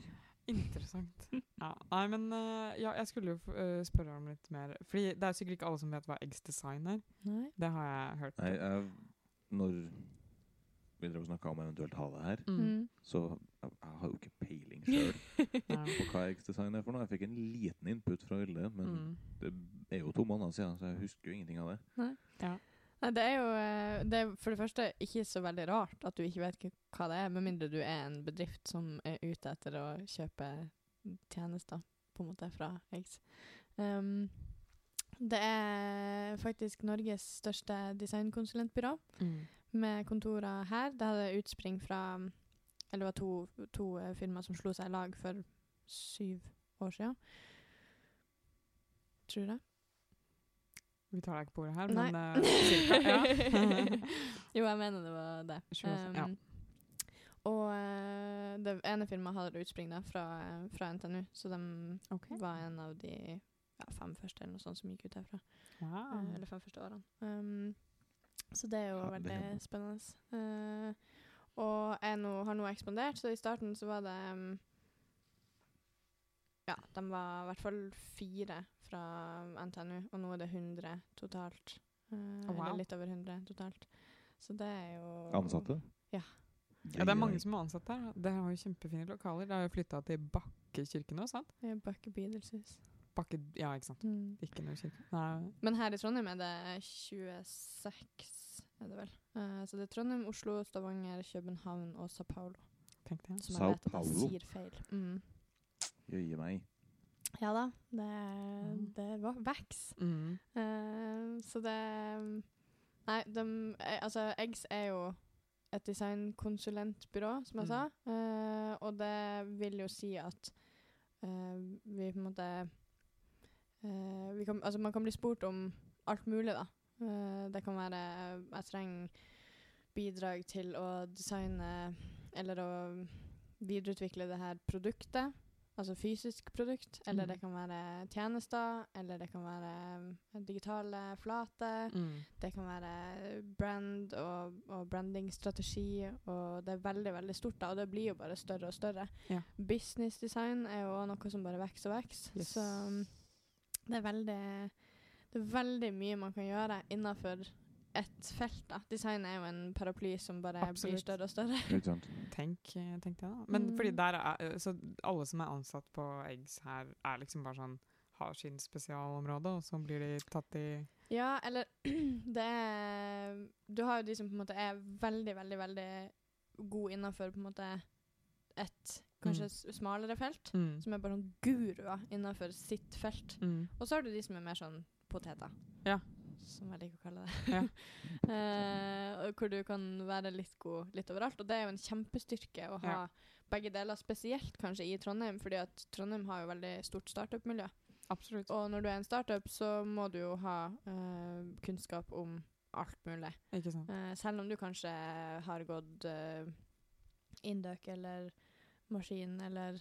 Interessant. Ja. Nei, men uh, ja, jeg skulle jo eh, spørre om litt mer. Fordi det er sikkert ikke alle som vet hva Eggs Design er. Nei. Det har jeg hørt. Nei, jeg, når vi drev og snakka om eventuelt ha det her, Mm. Mm. så jeg, jeg har jo ikke peiling sjøl på hva Eggs Design er for noe. Jeg fikk en liten input fra Vilde, men Mm. det er jo to måneder siden, så jeg husker jo ingenting av det. Nei, det er jo eh, det er for det første ikke så veldig rart at du ikke vet hva det er, med mindre du er en bedrift som er ute etter å kjøpe tjenester, på en måte, fra Eggs. Um, det er faktisk Norges største designkonsulentbyrå, Mm. med kontorer her. Det hadde utspring fra Eller det var to, to eh, firmaer som slo seg i lag for syv år siden. Tror det? Vi tar deg ikke på ordet her, Nei. men uh, cirka. Ja. jo, jeg mener det var det. Um, ja. Um, Og uh, det ene firmaet hadde utspring da, fra, eh, fra NTNU, så de okay. var en av de ja, fem første eller noe sånt som gikk ut herfra. Wow. Uh, eller fem første årene. Um, så det er jo Ja, veldig spennende. Uh, og jeg nå, har nå ekspandert, så i starten så var det um, Ja, de var i hvert fall fire fra NTNU, og nå er det 100 totalt. Eh, Oh, wow. Eller litt over 100 totalt. Så det er jo Ansatte? Ja. Ja, det er mange som er ansatt der. Dere har jo kjempefine lokaler. Dere har jo flytta til Bakkekirken nå, sant? Det er Bakke bidelshus. Bakke, ja, ikke sant. Mm. Ikke noe kirke. Nei. Men her i Trondheim er det 26, er det vel. Uh, så det er Trondheim, Oslo, Stavanger, København og Sao Paulo. Tenk det. Som Sao vet at Paulo? jeg sier feil. Mm. Jøye meg. Ja da, det, Mm. det var veks. Mm. Uh, så det Nei, de, eh, altså Eggs er jo et designkonsulentbyrå, som jeg Mm. sa. Uh, og det vil jo si at uh, vi på en måte eh, vi kan, Altså, man kan bli spurt om alt mulig, da. Eh, det kan være Jeg trenger bidrag til å designe eller å videreutvikle det her produktet. Altså fysisk produkt. Eller Mm. det kan være tjenester. Eller det kan være eh, digitale flater. Mm. Det kan være brand og, og brandingstrategi. Og det er veldig veldig stort, da, og det blir jo bare større og større. Ja. Business design er jo noe som bare vokser og vokser. Yes. Så um, det er veldig Det er veldig mye man kan gjøre innafor ett felt. da. Design er jo en paraply som bare blir større og større. tenk. Tenk, det, da. Men Mm. fordi der er Så alle som er ansatt på Eggs her, er liksom bare sånn har sin spesialområde, og så blir de tatt i Ja, eller det er Du har jo de som på en måte er veldig, veldig, veldig gode innafor på en måte et kanskje Mm. smalere felt. mm. Som er bare sånn guruer innafor sitt felt. Mm. Og så har du de som er mer sånn poteter. Ja. Som jeg liker å kalle det. Ja. eh, hvor du kan være litt god litt overalt. Og det er jo en kjempestyrke å ha Ja. begge deler, spesielt kanskje i Trondheim, fordi at Trondheim har jo veldig stort startup-miljø. Absolutt. Og når du er en startup, så må du jo ha eh, kunnskap om alt mulig. Ikke sant. Eh, selv om du kanskje har gått uh, Induc eller maskin eller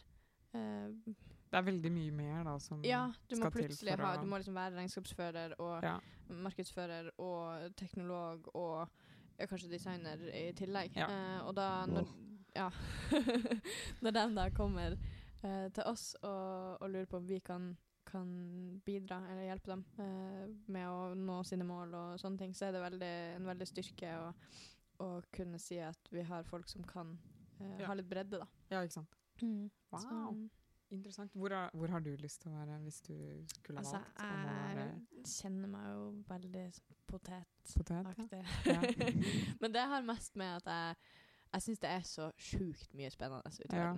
eh, Det er veldig mye mer da som Ja, du må skal til for ha å- Du må liksom være regnskapsfører og Ja. markedsfører og teknolog og ja, kanskje designer i tillegg. Ja. Uh, og da når, ja. når den da kommer uh, til oss og, og lurer på om vi kan, kan bidra eller hjelpe dem uh, med å nå sine mål og sånne ting, så er det veldig, en veldig styrke å, å kunne si at vi har folk som kan Ja. ha litt bredde, da. ja, ikke sant. Wow. Så, Interessant. Hvor har, hvor har du lyst til å være hvis du skulle ha altså, valgt? om jeg kjenner meg jo veldig potetaktig. potet? Ja. Ja. Men det har mest med at jeg, jeg syns det er så sjukt mye spennende ute i Ja.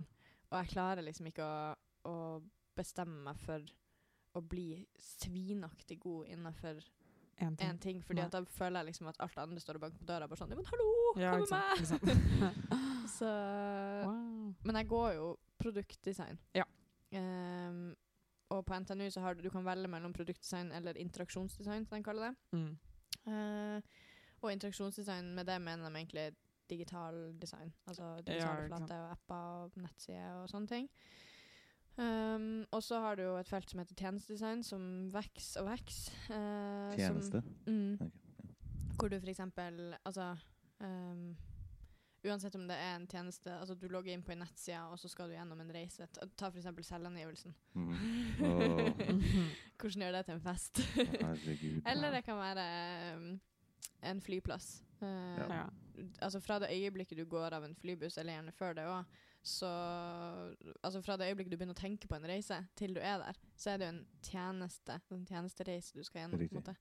Og jeg klarer liksom ikke å, å bestemme meg for å bli svinaktig god innenfor En ting. én ting, fordi Nei. at da føler jeg liksom at alt andre står og banker på døra. Bare sånn, men hallo, Ja, kom med meg! Så, wow. men jeg går jo produktdesign. Ja. Ehm, og på NTNU så har du, du kan velge mellom produktdesign eller interaksjonsdesign, som de kaller det. Mm. Uh, og interaksjonsdesign, med det mener de egentlig digital design. Altså ikke og apper og nettsider og sånne ting. Um, og så har du jo et felt som heter tjenestedesign, som vokser og vokser. Uh, Tjeneste? Som, mm, okay. Hvor du for eksempel Altså um, Uansett om det er en tjeneste Altså du logger inn på en nettside, og så skal du gjennom en reise. Ta f.eks. selvangivelsen. Mm. Hvordan gjør det til en fest? herregud. Eller det kan være um, en flyplass. Uh, Ja. Altså Fra det øyeblikket du går av en flybuss, eller gjerne før det òg, så Altså fra det øyeblikket du begynner å tenke på en reise, til du er der, så er det jo en tjeneste, en tjenestereise du skal gjennom. på en måte.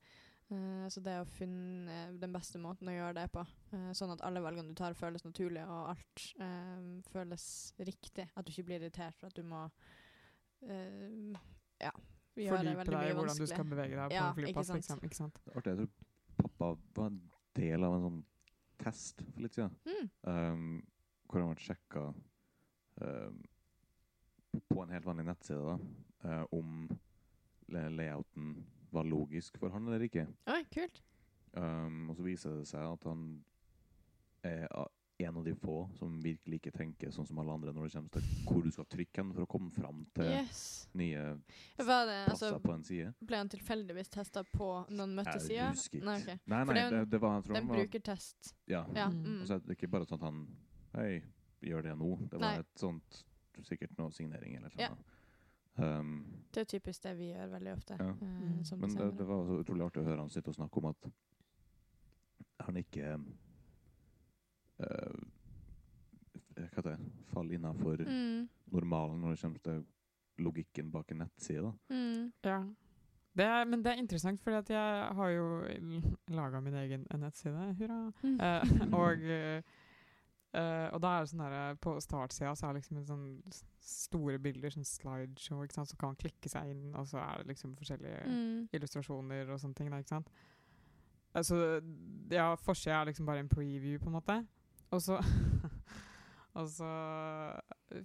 Uh, så det å finne den beste måten å gjøre det på, uh, sånn at alle valgene du tar, føles naturlig, og alt uh, føles riktig. At du ikke blir irritert for at du må uh, ja, gjøre det veldig deg i mye hvordan du skal bevege deg på Ja, en flyplass. ikke sant. Ikke sant? Artig. Jeg tror pappa var en del av en sånn test for litt siden. Mm. Um, hvor han ble sjekka um, på en helt vanlig nettside da, eh, om layouten var logisk for han eller ikke. Oi, kult. Um, og så viser det seg at han er en av de få som virkelig ikke tenker sånn som alle andre når det kommer til hvor du skal trykke hen for å komme fram til Yes. nye Var det, plasser altså, på en side. ble han tilfeldigvis testa på noen møtte Jeg sider? husker. Nei, ok. Nei, For nei, det det, det var, jeg tror Det han en var brukertest. Ja. Ja. Mm. Mm. Og så er det ikke bare sånn at han Hei, gjør det nå. Det var Nei. et sånt Sikkert noe signering eller noe. Ja. Um, Det er typisk det vi gjør veldig ofte. Ja. eh, Mm. som men det, det var så utrolig artig å høre han sitte og snakke om at han ikke uh, Hva heter det? Faller innafor mm. normalen når det kommer til logikken bak en nettside. Mm. Ja. Det er, men det er interessant, fordi jeg har jo laga min egen nettside. Hurra! Mm. Uh, og, eh, eh, og da er det sånn der, På startsida så er det liksom en sånn store bilder, sånn slideshow, ikke sant? så kan man klikke seg inn, og så er det liksom forskjellige Mm. illustrasjoner og sånne ting. Da, ikke sant? Altså, ja, Forsida er liksom bare en preview, på en måte. Og så Og så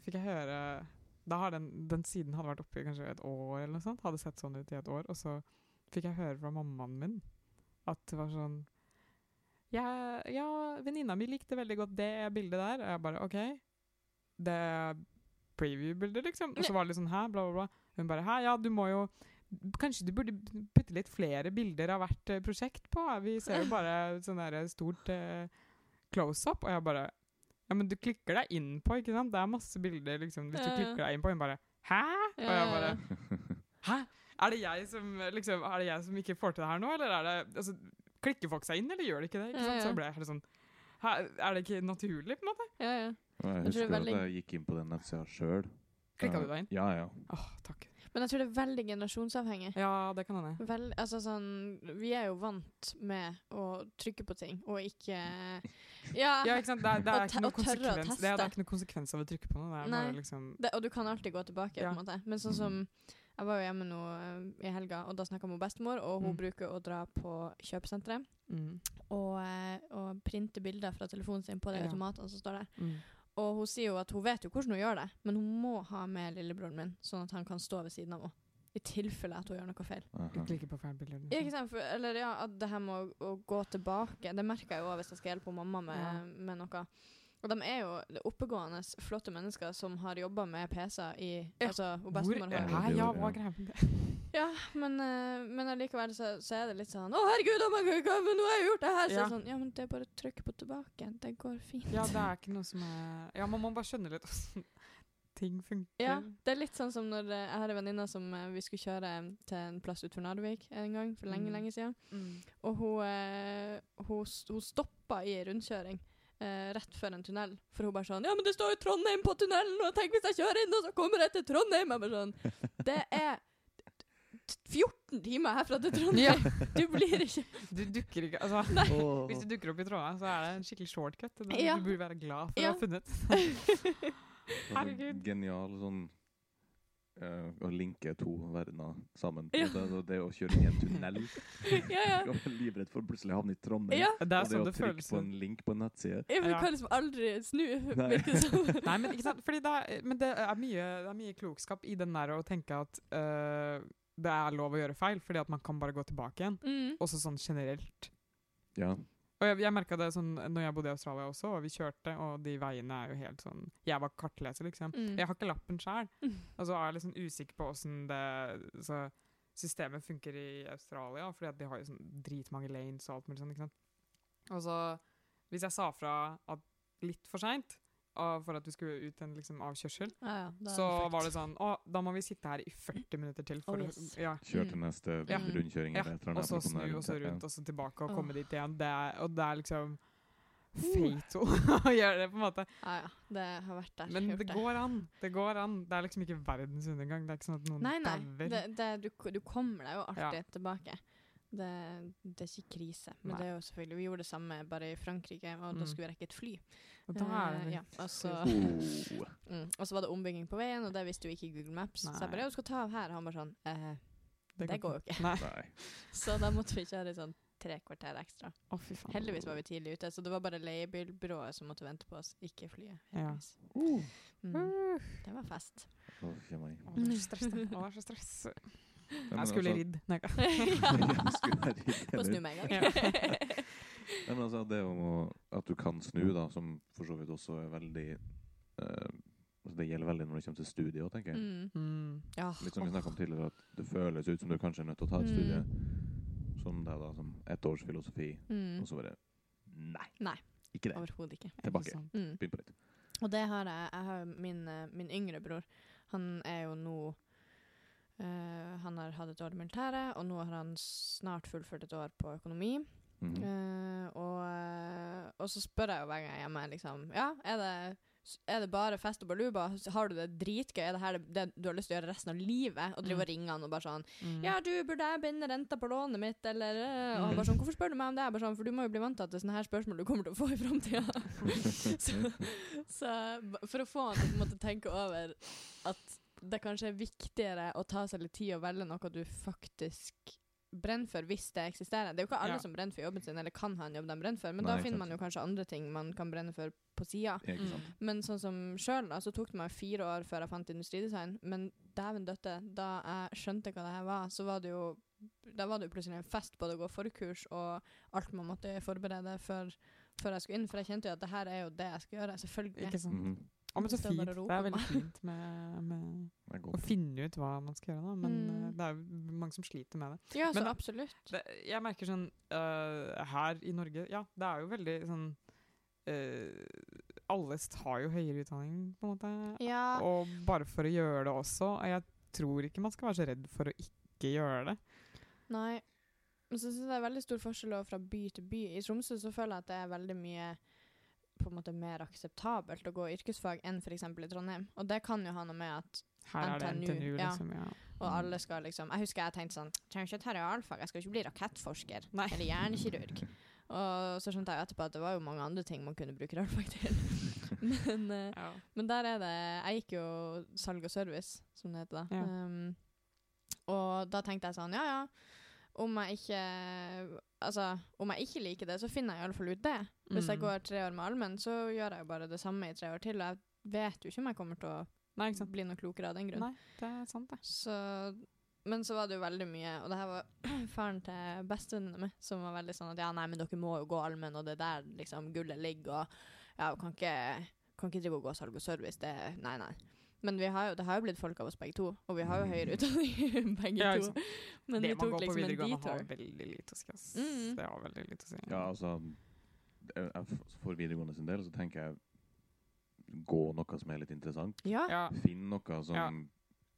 fikk jeg høre Da har den, den siden hadde vært oppe i kanskje et år, eller noe sånt. Hadde sett sånn ut i et år. Og så fikk jeg høre fra mammaen min at det var sånn Ja, ja venninna mi likte veldig godt det bildet der. Og jeg bare OK. Det er preview-bildet, liksom. Og så var det litt sånn Hæ? Bla, bla, bla. Hun bare Hæ? Ja, du må jo Kanskje du burde putte litt flere bilder av hvert eh, prosjekt på? Vi ser jo bare sånn der stort eh, close-up. Og jeg bare Ja, men du klikker deg inn på, ikke sant? Det er masse bilder, liksom. Hvis du klikker deg inn på Hun bare Hæ? Og jeg bare. Hæ? Er det jeg som liksom Er det jeg som ikke får til det her nå, eller er det Altså, klikker folk seg inn, eller gjør de ikke det? Ikke Ja, sant? ja. Så ble jeg helt sånn Er det ikke naturlig, på en måte? Ja, ja. Jeg Jeg tror det husker jeg veldig- at jeg gikk inn på den nettsida sjøl. Klikka du deg inn? Ja, ja. Åh, takk. Men jeg tror det er veldig generasjonsavhengig. Ja, det kan hende. Vel, altså sånn, vi er jo vant med å trykke på ting, og ikke Ja, Ja, ikke sant? Det er, det er, ikke, noe tørre å konsekvens, det er, det er ikke noe konsekvens av å trykke på noe. Det er Nei. bare liksom det, og du kan alltid gå tilbake, Ja. på en måte. Men sånn som Jeg var jo hjemme nå uh, i helga, og da snakka med bestemor, og hun Mm. bruker å dra på kjøpesenteret mm, og, eh, og printe bilder fra telefonen sin på de Ja. automatene som står der. mm. Og hun sier jo at hun vet jo hvordan hun gjør det, men hun må ha med lillebroren min, sånn at han kan stå ved siden av henne. I tilfelle at hun gjør noe feil. Du Aha. klikker på feil bilder. Ikke Liksom. sant? For, eller ja, at det her med å, å gå tilbake Det merker jeg jo hvis jeg skal hjelpe mamma med, Ja. med noe. Og de er jo oppegående, flotte mennesker som har jobba med PC-er i Ja. Altså, Hvor, bestemor har Hæ, ja, hva er ja. greia med det? Ja, men, uh, men allikevel så, så er det litt sånn Å, herregud, oh my God, men nå har jeg gjort det her! Så Ja. sånn, ja, men det er bare å trykke på tilbake. Det går fint. Ja, det er ikke noe som er Ja, man må bare skjønne litt åssen ting funker. Ja, det er litt sånn som når eh, jeg har en venninne som eh, vi skulle kjøre til en plass utenfor Narvik en gang for lenge, Mm. lenge siden. Mm. Og hun, hun, hun stoppa i en rundkjøring eh, rett før en tunnel. For hun bare sånn 'Ja, men det står jo Trondheim på tunnelen, og tenk hvis jeg kjører inn, og så kommer jeg til Trondheim!' Jeg bare sånn Det er 14 timer herfra til Trondheim! Du blir ikke Du dukker ikke Altså, Åh. hvis du dukker opp i Trondheim, så er det en skikkelig shortcut. Det, Ja. Du burde være glad for Ja. å ha funnet. Herregud. Genial sånn eh, Å linke to verdener sammen. Ja. Det, det, det å kjøre inn i en tunnel. Ja, ja. Og livredd for å plutselig havne i Trondheim. Ja. Det er og det å trykke føles. på en link på en nettside. Ja, men du kan liksom aldri snu, Nei. virker. Nei, men ikke sant? Fordi det er, men det er, mye, det er mye klokskap i den der å tenke at uh, det er lov å gjøre feil, fordi at man kan bare gå tilbake igjen. Mm. Også sånn generelt. Ja. Og jeg, jeg merka det sånn når jeg bodde i Australia også, og vi kjørte, og de veiene er jo helt sånn Jeg var kartleser, liksom. Mm. Jeg har ikke lappen sjøl, Mm. og så er jeg litt sånn usikker på åssen det så systemet funker i Australia, fordi at de har jo sånn dritmange lanes og alt mulig sånn, ikke sant. Og så, hvis jeg sa fra at litt for seint, for at vi skulle ut en liksom, avkjørsel, Ja, ja, så perfekt. var det sånn Å, da må vi sitte her i 40 minutter til. For Oh, å- yes. ja. Kjør til Mm. neste Ja. rundkjøring Og så snu, og så rundt, og så tilbake, og komme dit igjen. Det er, og det er liksom Uh. fatal å gjøre det, på en måte. Ja, ja. Det har vært der. Men det går an. Det går an. Det er liksom ikke verdens undergang. Det er ikke sånn at noen Nei, nei. Det, det, du, du kommer deg jo alltid Ja. tilbake. Det, det er ikke krise. Men Nei. det er jo selvfølgelig Vi gjorde det samme bare i Frankrike, og da Mm. skulle vi rekke et fly. Og da er det Eh, ja, og så Oh. mm, og så var det ombygging på veien, og det visste jo ikke Google Maps. Så jeg bare ja, du skal ta av her. Og han bare sånn eh, Det, det, går jo ikke. Nei. Nei. Så da måtte vi kjøre i sånn tre kvarter ekstra. Oh, fy faen. Heldigvis var vi tidlig ute, så det var bare leiebilbyrået som måtte vente på oss, ikke flyet. Ja. Uh. Mm. Det var fest. Oh. Det er så stress. Å, er så stress. Jeg skulle altså- ridd. Nei, Få snu med en gang. Nei, men altså, det om å, at du kan snu, da, som for så vidt også er veldig eh, altså Det gjelder veldig når det kommer til studiet òg, tenker jeg. Mm. Mm. Ja. Litt som vi snakket om tidligere, at det føles ut som du kanskje er nødt til å ta et Mm. studie. Som det, da, som ett års filosofi, Mm. og så bare Nei. Nei. Ikke det. Overhodet ikke. Tilbake. Mm. Begynn på nytt. Og det har jeg. Jeg har min, eh, min yngre bror. Han er jo nå eh, Han har hatt et år i militæret, og nå har han snart fullført et år på økonomi. Mm eh, og så spør jeg jo hver gang jeg er hjemme, liksom Ja, er det, er det bare fest og baluba? Har du det dritgøy? Er det her det, det du har lyst til å gjøre resten av livet? Og drive og ringe han og bare sånn Mm. Ja, du, burde jeg binde renta på lånet mitt, eller eh?» Og han Mm. bare sånn Hvorfor spør du meg om det? Jeg bare sånn, For du må jo bli vant til at det er sånne her spørsmål du kommer til å få i framtida. så, så for å få han til å tenke over at det kanskje er viktigere å ta seg litt tid og velge noe du faktisk brenner for, hvis det eksisterer. Det er jo ikke alle Ja. som brenner for jobben sin, eller kan ha en jobb de brenner for, men Nei, da finner man jo kanskje andre ting man kan brenne for på sida. Ja. Men sånn som sjøl, så tok det meg fire år før jeg fant industridesign. Men dæven døtte, da jeg skjønte hva det her var, så var det jo Da var det jo plutselig en fest både å gå forkurs og alt man måtte forberede før, før jeg skulle inn. For jeg kjente jo at det her er jo det jeg skal gjøre. Selvfølgelig. Ikke sant. Mhm. Ja, men så Det fint. Det er veldig fint med, med å finne ut hva man skal gjøre, da. Men Mm. eh, det er jo mange som sliter med det. Ja, så Men- absolutt. det jeg merker sånn uh, Her i Norge Ja, det er jo veldig sånn uh, Alle tar jo høyere utdanning, på en måte. Ja. Og bare for å gjøre det også. Og jeg tror ikke man skal være så redd for å ikke gjøre det. Nei. Men så synes jeg det er veldig stor forskjell fra by til by. I Tromsø så føler jeg at det er veldig mye på en måte mer akseptabelt å gå yrkesfag enn f.eks. i Trondheim. Og det kan jo ha noe med at Her er det NTNU, NTNU, liksom. Ja. Og alle skal liksom Jeg husker jeg tenkte sånn Trenger ikke ta realfag, jeg skal ikke bli rakettforsker. Nei. Eller hjernekirurg. Og så skjønte jeg etterpå at det var jo mange andre ting man kunne bruke realfag til. men, eh, Ja. men der er det Jeg gikk jo salg og service, som det heter da. Ja. Um, og da tenkte jeg sånn, ja ja. Om jeg ikke Altså, om jeg ikke liker det, så finner jeg iallfall ut det. Hvis jeg Mm. går tre år med allmenn, så gjør jeg jo bare det samme i tre år til. Og jeg vet jo ikke om jeg kommer til å Nei, bli noe klokere av den grunn. Nei, det er sant, det. Så, men så var det jo veldig mye Og det her var faren til bestevenninna mi som var veldig sånn at ja, nei, men dere må jo gå allmenn, og det er der liksom gullet ligger, og ja, kan ikke, kan ikke drive og gå salg og service. Det Nei, nei. Men vi har jo, det har jo blitt folk av oss begge to, og vi har jo høyere utdanning begge Ja, to. Men det vi man tok går på liksom en videregående har detour. veldig lite å si. Mm. Det har veldig lite å si. Ja, altså jeg- jeg- For videregående sin del så tenker jeg gå noe som er litt interessant. Ja. Ja, Finn noe som Ja.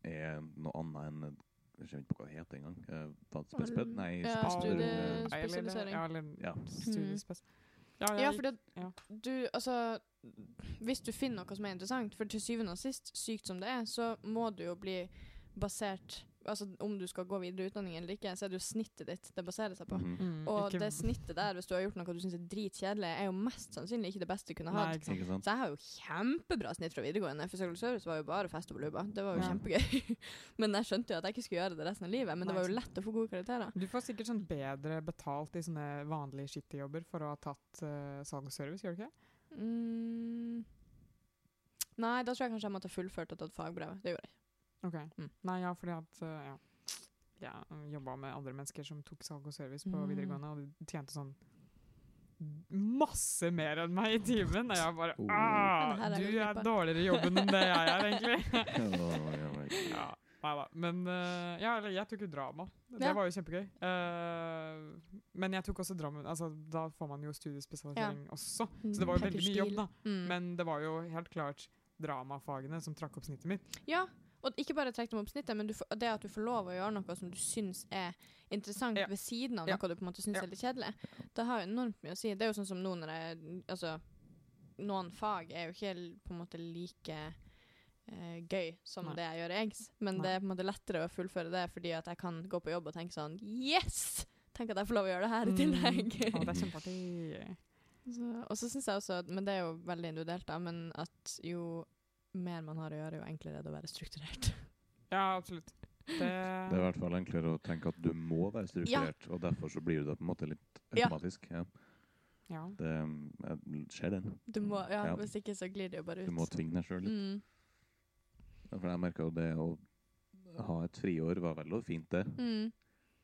er noe annet enn Jeg vet ikke på hva det heter engang. Uh? Nei, Ja, spesial- studie- eh, Nei, eller-. Ja, eller Ja. studiespes. Ja, Ja, jeg for det, ja. du, altså Hvis du finner noe som er interessant, for til syvende og sist, sykt som det er, så må du jo bli basert Altså om du skal gå videre i utdanning eller ikke, så er det jo snittet ditt det baserer seg på. Mm Mm, Og ikke- det snittet der, hvis du har gjort noe du syns er dritkjedelig, er jo mest sannsynlig ikke det beste du kunne Nei, hatt. ikke sant. Ikke sant? Så jeg har jo kjempebra snitt fra videregående. Social Service var jo bare fest og baluba. Det var jo Ja. kjempegøy. men jeg skjønte jo at jeg ikke skulle gjøre det resten av livet. Men det var jo lett å få gode karakterer. Du får sikkert sånn bedre betalt i sånne vanlige skitty-jobber for å ha tatt uh, salg og service, gjør du ikke? Mm. Nei, da tror jeg kanskje jeg måtte ha fullført og tatt fagbrev. Det gjorde jeg. Ok. Mm. Nei, ja, fordi at uh, ja. Jeg jobba med andre mennesker som tok salg og service på Mm. videregående, og de tjente sånn masse mer enn meg i timen. Og jeg bare Oh. ah, Du er dårligere i jobben enn det jeg er, egentlig. Ja, men- nei da. Men uh, ja, eller jeg tok jo drama. Det Ja. var jo kjempegøy. Uh, men jeg tok også drama Altså, da får man jo studiespesialisering også. Så det var jo veldig mye jobb, da. Mm. Men det var jo helt klart dramafagene som trakk opp snittet mitt. Ja, og ikke bare trekk dem opp snittet, men du får, det at du får lov å gjøre noe som du syns er interessant Ja. ved siden av Ja. noe du på en måte syns Ja. er litt kjedelig, det har jo enormt mye å si. Det er jo sånn som nå når jeg Altså, noen fag er jo ikke på en måte like eh, gøy som Nei. det jeg gjør i eggs, men Nei. det er på en måte lettere å fullføre det fordi at jeg kan gå på jobb og tenke sånn Yes! Tenk at jeg får lov å gjøre det her i tillegg. Mm. Oh, det er kjempeartig. Og så syns jeg også, men det er jo veldig individuelt, da, men at jo mer man har å gjøre, jo enklere er det å være strukturert. Ja, absolutt. Det, Det er i hvert fall enklere å tenke at du må være strukturert, og derfor så blir det på en måte litt automatisk. Ja. ja. Det eh, skjer, den. Du må, ja, Ja. Hvis ikke så glir det jo bare ut. Du må tvinge deg sjøl litt. mm. Ja, For jeg merka jo det å ha et friår var veldig fint, det. Mm.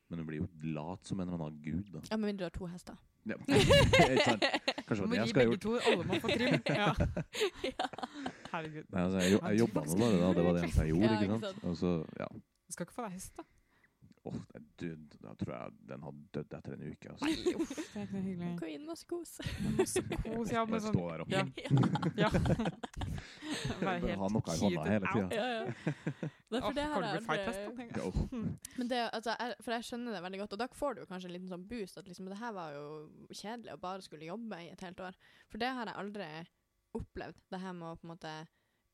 Men du blir jo lat som en eller annen gud, da. Ja, med mindre du har to hester. Ja. Ikke sant? Kanskje det var det jeg skulle ha begge gjort. to, alle må få trim. Ja. ja. Herregud. Nei, altså, jeg, jo- jeg jobba nå bare da, det var det eneste jeg gjorde. Ja, ikke sant? Og så, ja. Du skal ikke få deg hest, da. Åh, død, da tror jeg den hadde dødd etter en uke. Altså. Uff, det er ikke hyggelig. Gå inn, masse kos. Masse kos, ja, Bare med sånn stå der oppe. Ja. ja. Bare helt ha noe i hånda hele tida. Ja, ja. Det er det. Ja, åh. Men det, altså, jeg, for jeg skjønner det veldig godt, og da får du kanskje en liten sånn boost at liksom, det her var jo kjedelig å bare skulle jobbe i et helt år. For det har jeg aldri opplevd, det her med å på en måte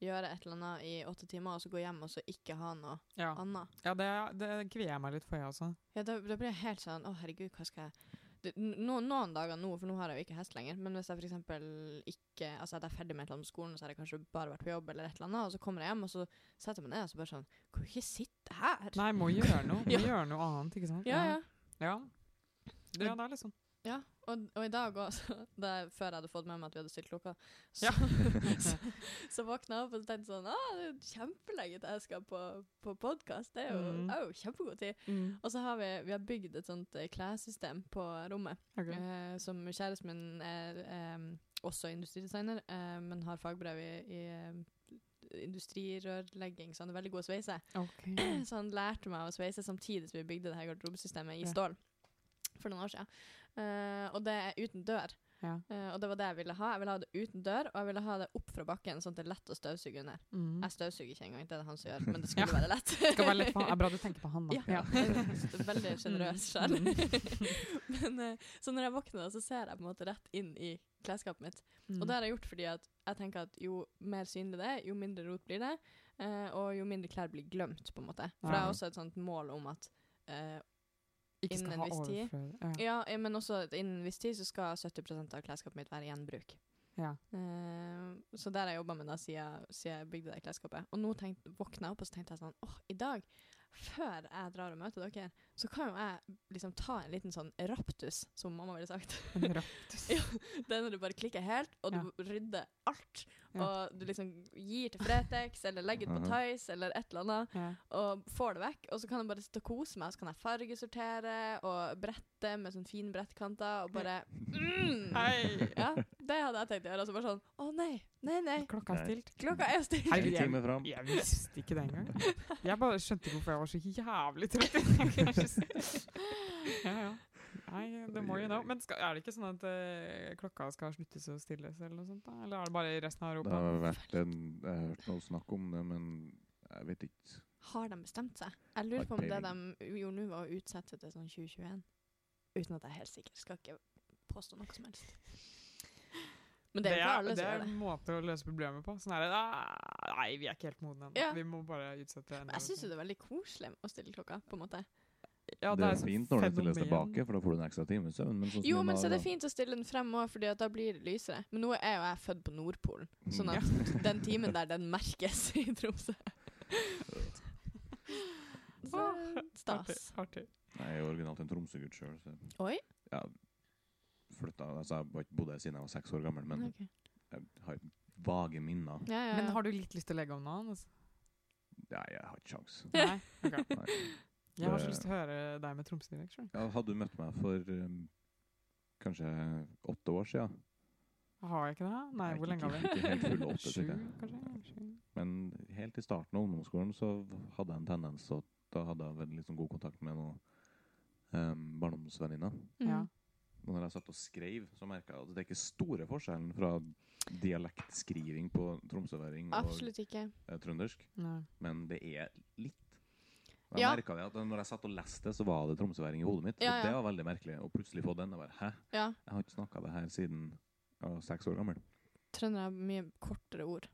gjøre et eller annet i åtte timer, og så gå hjem og så ikke ha noe Ja, annet. ja det, det kvier jeg meg litt for, jeg også. Ja, da, da blir jeg helt sånn, å herregud, hva skal jeg... No, noen dager nå, for nå har jeg jo ikke hest lenger, men hvis jeg eksempel ikke, altså at jeg er ferdig med et eller annet på skolen, så har jeg kanskje bare vært på jobb eller et eller annet, og så kommer jeg hjem, og så setter jeg meg ned, og så bare sånn, kan ikke sitte her? Nei, må gjøre noe. Må Ja. gjøre noe annet, ikke sant? Ja, ja. Ja, det, ja, det er liksom Ja, og, og i dag også, før jeg hadde fått med meg at vi hadde stilt klokka, så, Ja. så, så våkna jeg opp og tenkte sånn, ah, det er kjempelenge til jeg skal på, på podcast, det er jo, Mm. er jo kjempegod tid. Og så har vi, vi har bygd et sånt eh, klessystem på rommet, okay. eh, som kjæresten min er eh, også industridesigner, eh, men har fagbrev i, i eh, industrirørlegging, så han er veldig god å sveise. Okay. Så han lærte meg å sveise samtidig som vi bygde det her garderobesystemet i stål for noen år siden. Eh, og det er uten dør. Ja. Uh, og det var det jeg ville ha. Jeg ville ha det uten dør, og jeg ville ha det opp fra bakken, sånn at det er lett å støvsuge under. Mm. Jeg støvsuger ikke engang, det er det han som gjør, men det skulle være lett. Det skal være lett for er bra du tenker på han, da. Ja, er veldig sjenerøs sjel. Mm. Men uh, så når jeg våkner, så ser jeg på en måte rett inn i klesskapet mitt. Mm. Og det har jeg gjort fordi at jeg tenker at jo mer synlig det er, jo mindre rot blir det, uh, og jo mindre klær blir glemt, på en måte. For det er også et sånt mål om at ikke innen en viss tid. Ja. Ja, men også innen en viss tid så skal 70% av klesskapet mitt være gjenbruk. Ja. Uh, så der har jeg jobba med da siden, siden jeg bygde det klesskapet. Og nå tenkt, våkna jeg opp og så tenkte jeg sånn åh, i dag, før jeg drar og møter dere, så kan jo jeg liksom ta en liten sånn raptus, som mamma ville sagt. En raptus. Ja. Det er når du bare klikker helt, og du rydder alt. Ja. Og du liksom gir til Fretex, eller legger ut på. Tice, eller et eller annet, Ja. og får det vekk. Og så kan jeg bare sitte og kose meg, og så kan jeg fargesortere og brette med sånn fine brettkanter, og bare mm. Hei! Ja, det hadde jeg tenkt å gjøre. Og så bare sånn Å nei, nei, nei. Klokka er stilt. Klokka er stilt. Hei, time fram. Jeg visste ikke det engang. Jeg bare skjønte ikke hvorfor jeg var så jævlig trøtt. ja, ja. Nei, det må jo da. Men skal, er det ikke sånn at eh, klokka skal sluttes å stilles, eller noe sånt? da? Eller er det bare i resten av Det Europa? har vært en, jeg har hørt noe snakk om det, men jeg vet ikke. Har de bestemt seg? Jeg lurer på om det de gjorde nå, var å utsette til sånn 2021. Uten at jeg er helt sikker. Skal ikke påstå noe som helst. Men det er jo ikke alle det som er gjør det. en måte å løse problemet på. Sånn er det, «Ah, Nei, vi er ikke helt modne ennå. Ja. Vi må bare utsette Men jeg syns jo det er veldig koselig å stille klokka, på en måte. Ja, det er sånn fint når det stilles tilbake, for da får du en ekstra time søvn. Men sånn Jo, men så er det fint å stille den frem òg, for da blir det lysere. Men nå er jo jeg født på Nordpolen, sånn Mm. at den timen der, den merkes i Tromsø. Så stas. artig. Nei, Jeg er originalt en Tromsø-gutt sjøl, så Oi. ja, flytta, altså, jeg har ikke bodd her siden jeg var seks år gammel, men okay. jeg har vage minner. Ja, ja, ja. Men har du litt lyst til å legge om nå? Altså? Nei, jeg har ikke sjans. Nei? Ok. Nei. Jeg har så lyst til å høre deg med Tromsø-dialekt. Ja, hadde du møtt meg for um, kanskje åtte år siden, Har jeg ikke det? Nei, Nei, hvor lenge har vi? ikke helt fulle åtte, Sju, kanskje? Men helt i starten av ungdomsskolen så hadde jeg en tendens, til da hadde jeg veldig liksom god kontakt med noen um, barndomsvenninner. Mm. Ja. Og når jeg satt og skrev, så merka jeg at det er ikke store forskjellen fra dialektskriving på tromsøværing og eh, trøndersk, Nei. men det er litt. Og Jeg Ja. merka det at når jeg satt og leste, så var det tromsøværing i hodet mitt. Ja, Og det var veldig merkelig. Og plutselig få den. Og bare, Hæ? Ja. Jeg har ikke snakka det her siden jeg var seks år gammel. Trøndere har mye kortere ord.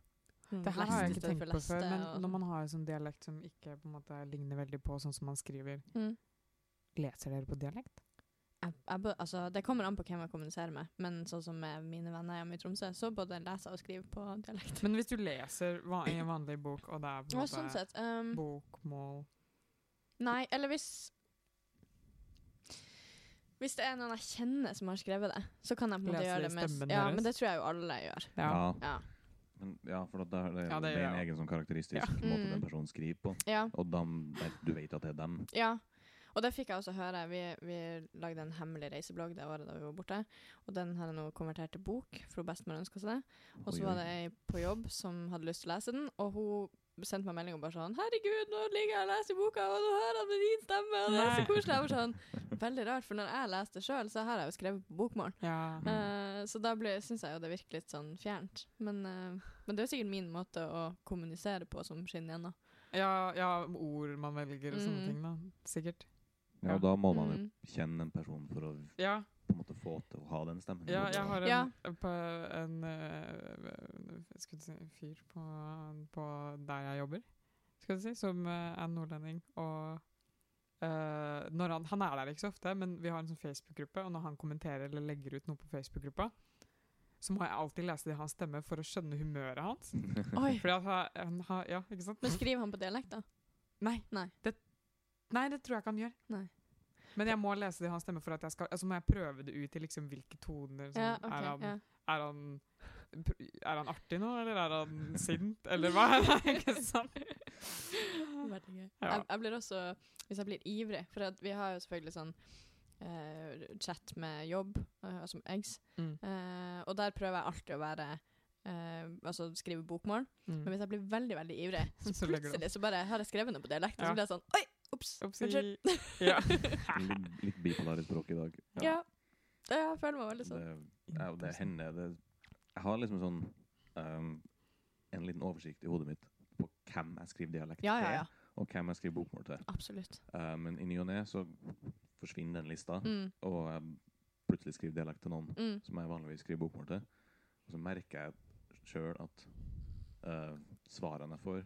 Mm. Det her har jeg ikke tenkt på før, men og- når man har en sånn dialekt som ikke på en måte ligner veldig på sånn som man skriver, mm. leser dere på dialekt? jeg, jeg, altså, det kommer an på hvem jeg kommuniserer med, men sånn som med mine venner hjemme i Tromsø, så både leser og skriver på dialekt. Men hvis du leser i en vanlig bok, og det er på en Ja, sånn sett. Um, bokmål nei, eller hvis Hvis det er noen jeg kjenner som har skrevet det, så kan jeg på en måte gjøre det med Ja, men det tror jeg jo alle gjør. Ja. Ja. Men, ja for da er- det, Ja, det det, er en jeg egen sånn karakteristisk Ja. måte Mm. den personen skriver på. Ja. Og dem, du vet at det er dem. ja. Og det fikk jeg også høre. Vi, vi lagde en hemmelig reiseblogg det året da vi var borte. Og den har jeg nå konvertert til bok, for hun bestemor ønska seg det. Og så var det ei på jobb som hadde lyst til å lese den, og hun sendte meg melding og bare sånn 'Herregud, nå ligger jeg og leser boka, og nå hører jeg din stemme!' Og det er så koselig. Jeg var sånn Veldig rart, for når jeg leste sjøl, så har jeg jo skrevet på bokmål. Ja. Uh, så da syns jeg jo det virker litt sånn fjernt. Men, uh, men det er jo sikkert min måte å kommunisere på som skinner igjennom. Ja, ja, ord man velger og sånne Mm. ting, da. Sikkert. Ja, og da må man jo Mm. kjenne en person for å Ja, på en måte få til å ha den stemmen. ja jeg har en, Ja. på en eh, Skulle du si fyr på, på der jeg jobber, skal du si, som eh, er nordlending. Og uh, når han, han er der ikke så ofte, men vi har en sånn Facebook-gruppe, og når han kommenterer eller legger ut noe på Facebook-gruppa, så må jeg alltid lese det i hans stemme for å skjønne humøret hans. Oi. Fordi at han, han har Ja, ikke sant? Men skriver han på dialekt, da? Nei. Nei. Det, nei, det tror jeg ikke han gjør. Nei. Men jeg må lese det i hans stemme for at jeg skal Altså må jeg prøve det ut i liksom hvilke toner som Ja, okay, er, han, ja. er han Er han artig nå, eller er han sint, eller hva? er det? ikke sant? Jeg, jeg blir også, hvis jeg blir ivrig For vi har jo selvfølgelig sånn uh, chat med jobb, uh, som eggs. Mm. uh, og der prøver jeg alltid å være Uh, Altså skrive bokmål. Mm. Men hvis jeg blir veldig veldig ivrig, så plutselig så bare har jeg skrevet noe på dialekt, og Ja. så blir jeg sånn Oi! Ops! Unnskyld. Ja. litt, litt bipolar i i dag. Ja. ja. Jeg føler meg veldig sånn. Det, ja, det hender det, Jeg har liksom sånn um, en liten oversikt i hodet mitt på hvem jeg skriver dialekt Ja, ja, ja. til, og hvem jeg skriver bokmål til. Absolutt. Uh, men i ny og ne så forsvinner den lista, Mm. og jeg plutselig skriver dialekt til noen Mm. som jeg vanligvis skriver bokmål til. Og så merker jeg sjøl at uh, svarene jeg får,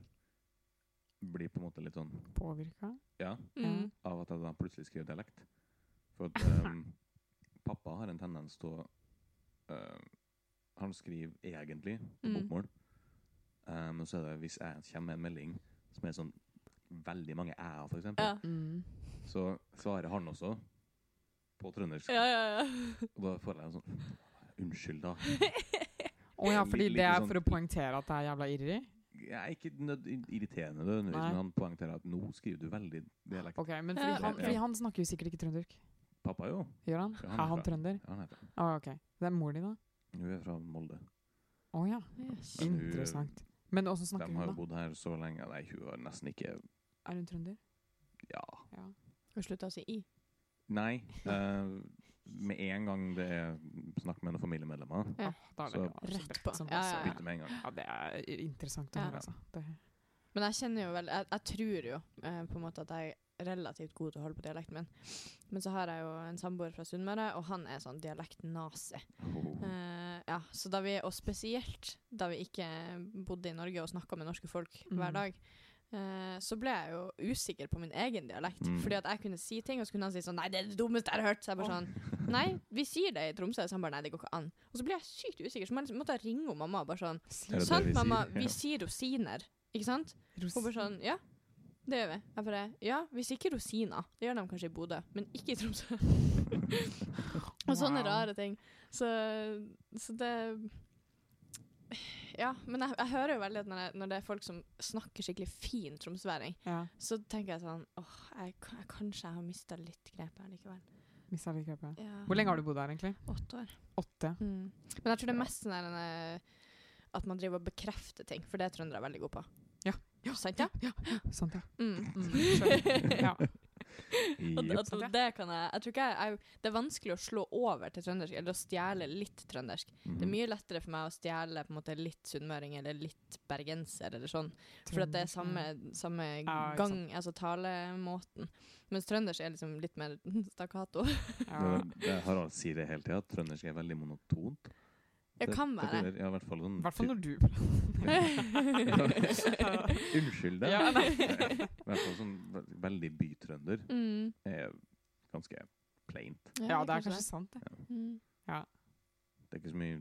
blir på en måte litt sånn Påvirka? Ja, Mm. av at jeg da plutselig skriver dialekt. For at um, pappa har en tendens til å uh, Han skriver egentlig på Mm. bokmål, um, så er det hvis jeg kommer med en melding som er sånn veldig mange æ-er, for eksempel, Ja. Mm. så svarer han også på trøndersk. Ja, ja, ja. Og da får jeg en sånn Unnskyld, da. Å ja, fordi Litt- det er litt for å sånn- poengtere at det er jævla irri? Jeg er ikke nød irriterende, nødvendigvis, Nei. men han poengterer at nå skriver du veldig dialekt. Ok, men fordi han, fordi han snakker jo sikkert ikke trøndersk. Pappa jo. Gjør han? Er han trønder? Ja, han er han. Å, ok. Det er mor di, da? hun er fra Molde. Å ja. Yes. Men hun- Interessant. Men åssen De har jo bodd her så lenge. Nei, hun har nesten ikke Er hun trønder? Ja. Ja. Hun slutta å si i. Nei. eh, med en gang det er snakk med noen familiemedlemmer, Ja. Ah, da er det Så- Rett på. som Ja, ja, ja. med en gang. Ja, det er interessant å Ja. høre, altså. Det, Men jeg kjenner jo vel Jeg, jeg tror jo eh, på en måte at jeg er relativt god til å holde på dialekten min. Men så har jeg jo en samboer fra Sunnmøre, og han er sånn dialektnazi. Oh. Eh, ja, så da vi, og spesielt da vi ikke bodde i Norge og snakka med norske folk hver Mm. dag, eh, så ble jeg jo usikker på min egen dialekt. Mm. Fordi at jeg kunne si ting, og så kunne han si sånn Nei, det er det dummeste jeg har hørt. Så jeg bare sånn Nei, vi sier det i Tromsø. Så han bare Nei, det går ikke an. Og så ble jeg sykt usikker, så jeg liksom- måtte jeg ringe om mamma og bare sånn Sant, vi sier? mamma, Ja. vi sier rosiner, ikke sant? Hun bare sånn Ja, det gjør vi. Jeg bare Ja, vi sier ikke rosiner. Det gjør de kanskje i Bodø, men ikke i Tromsø. og sånne Wow. rare ting. Så, så det Ja, men jeg, jeg hører jo veldig at når, jeg, når det er folk som snakker skikkelig fin tromsøværing, Ja. så tenker jeg sånn åh, jeg, jeg, kanskje jeg har mista litt grepet likevel. Mista litt grepet. Ja. Hvor lenge har du bodd her, egentlig? Åtte år. Åtte? Mm. Men jeg tror det er mest sånn eh, at man driver og bekrefter ting, for det er trøndere veldig gode på. Ja. Ja, Sant, ja? ja, ja. Sant, ja. Mm. Mm, ja. Og, og, og det kan jeg Jeg tror ikke jeg, jeg Det er vanskelig å slå over til trøndersk, eller å stjele litt trøndersk. Det er Mhm. mye lettere for meg å stjele på en måte litt sunnmøring eller litt bergenser eller sånn. For at det er samme, samme Ja, gang, altså talemåten. Mens trøndersk er liksom litt mer stakkato. Ja. Det, det Harald sier det hele tida, trøndersk er veldig monotont. Det kan være. det, ja, i hvert fall sånn hvert fall når du Unnskyld det. Ja. I hvert fall sånn veldig bytrønder mm. er ganske plaint. Ja, det er kanskje sant, det. Mm. Det er ikke så mye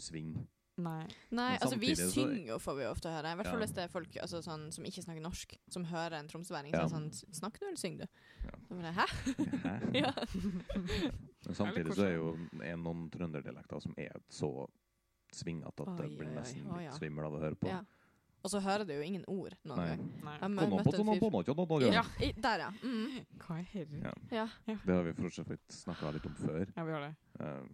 sving. Nei. Nei, altså vi så- synger jo, får vi ofte høre. I hvert fall Ja. hvis det er folk altså, sånn, som ikke snakker norsk, som hører en tromsøværing. Så Ja. sånn Snakker du, eller synger du? Ja. Så bare, Hæ? Hæ? Ja. Men samtidig så er jo er noen trønderdialekter som er så svingete at det blir oi, oi. nesten litt svimmel av å høre på. ja. Og så hører du jo ingen ord noen Nei. gang. Nei. Ja, i, der, ja. Mm. Hva er herre? Ja. ja. Det har vi for så vidt snakka litt om før. Ja, vi har det. Um,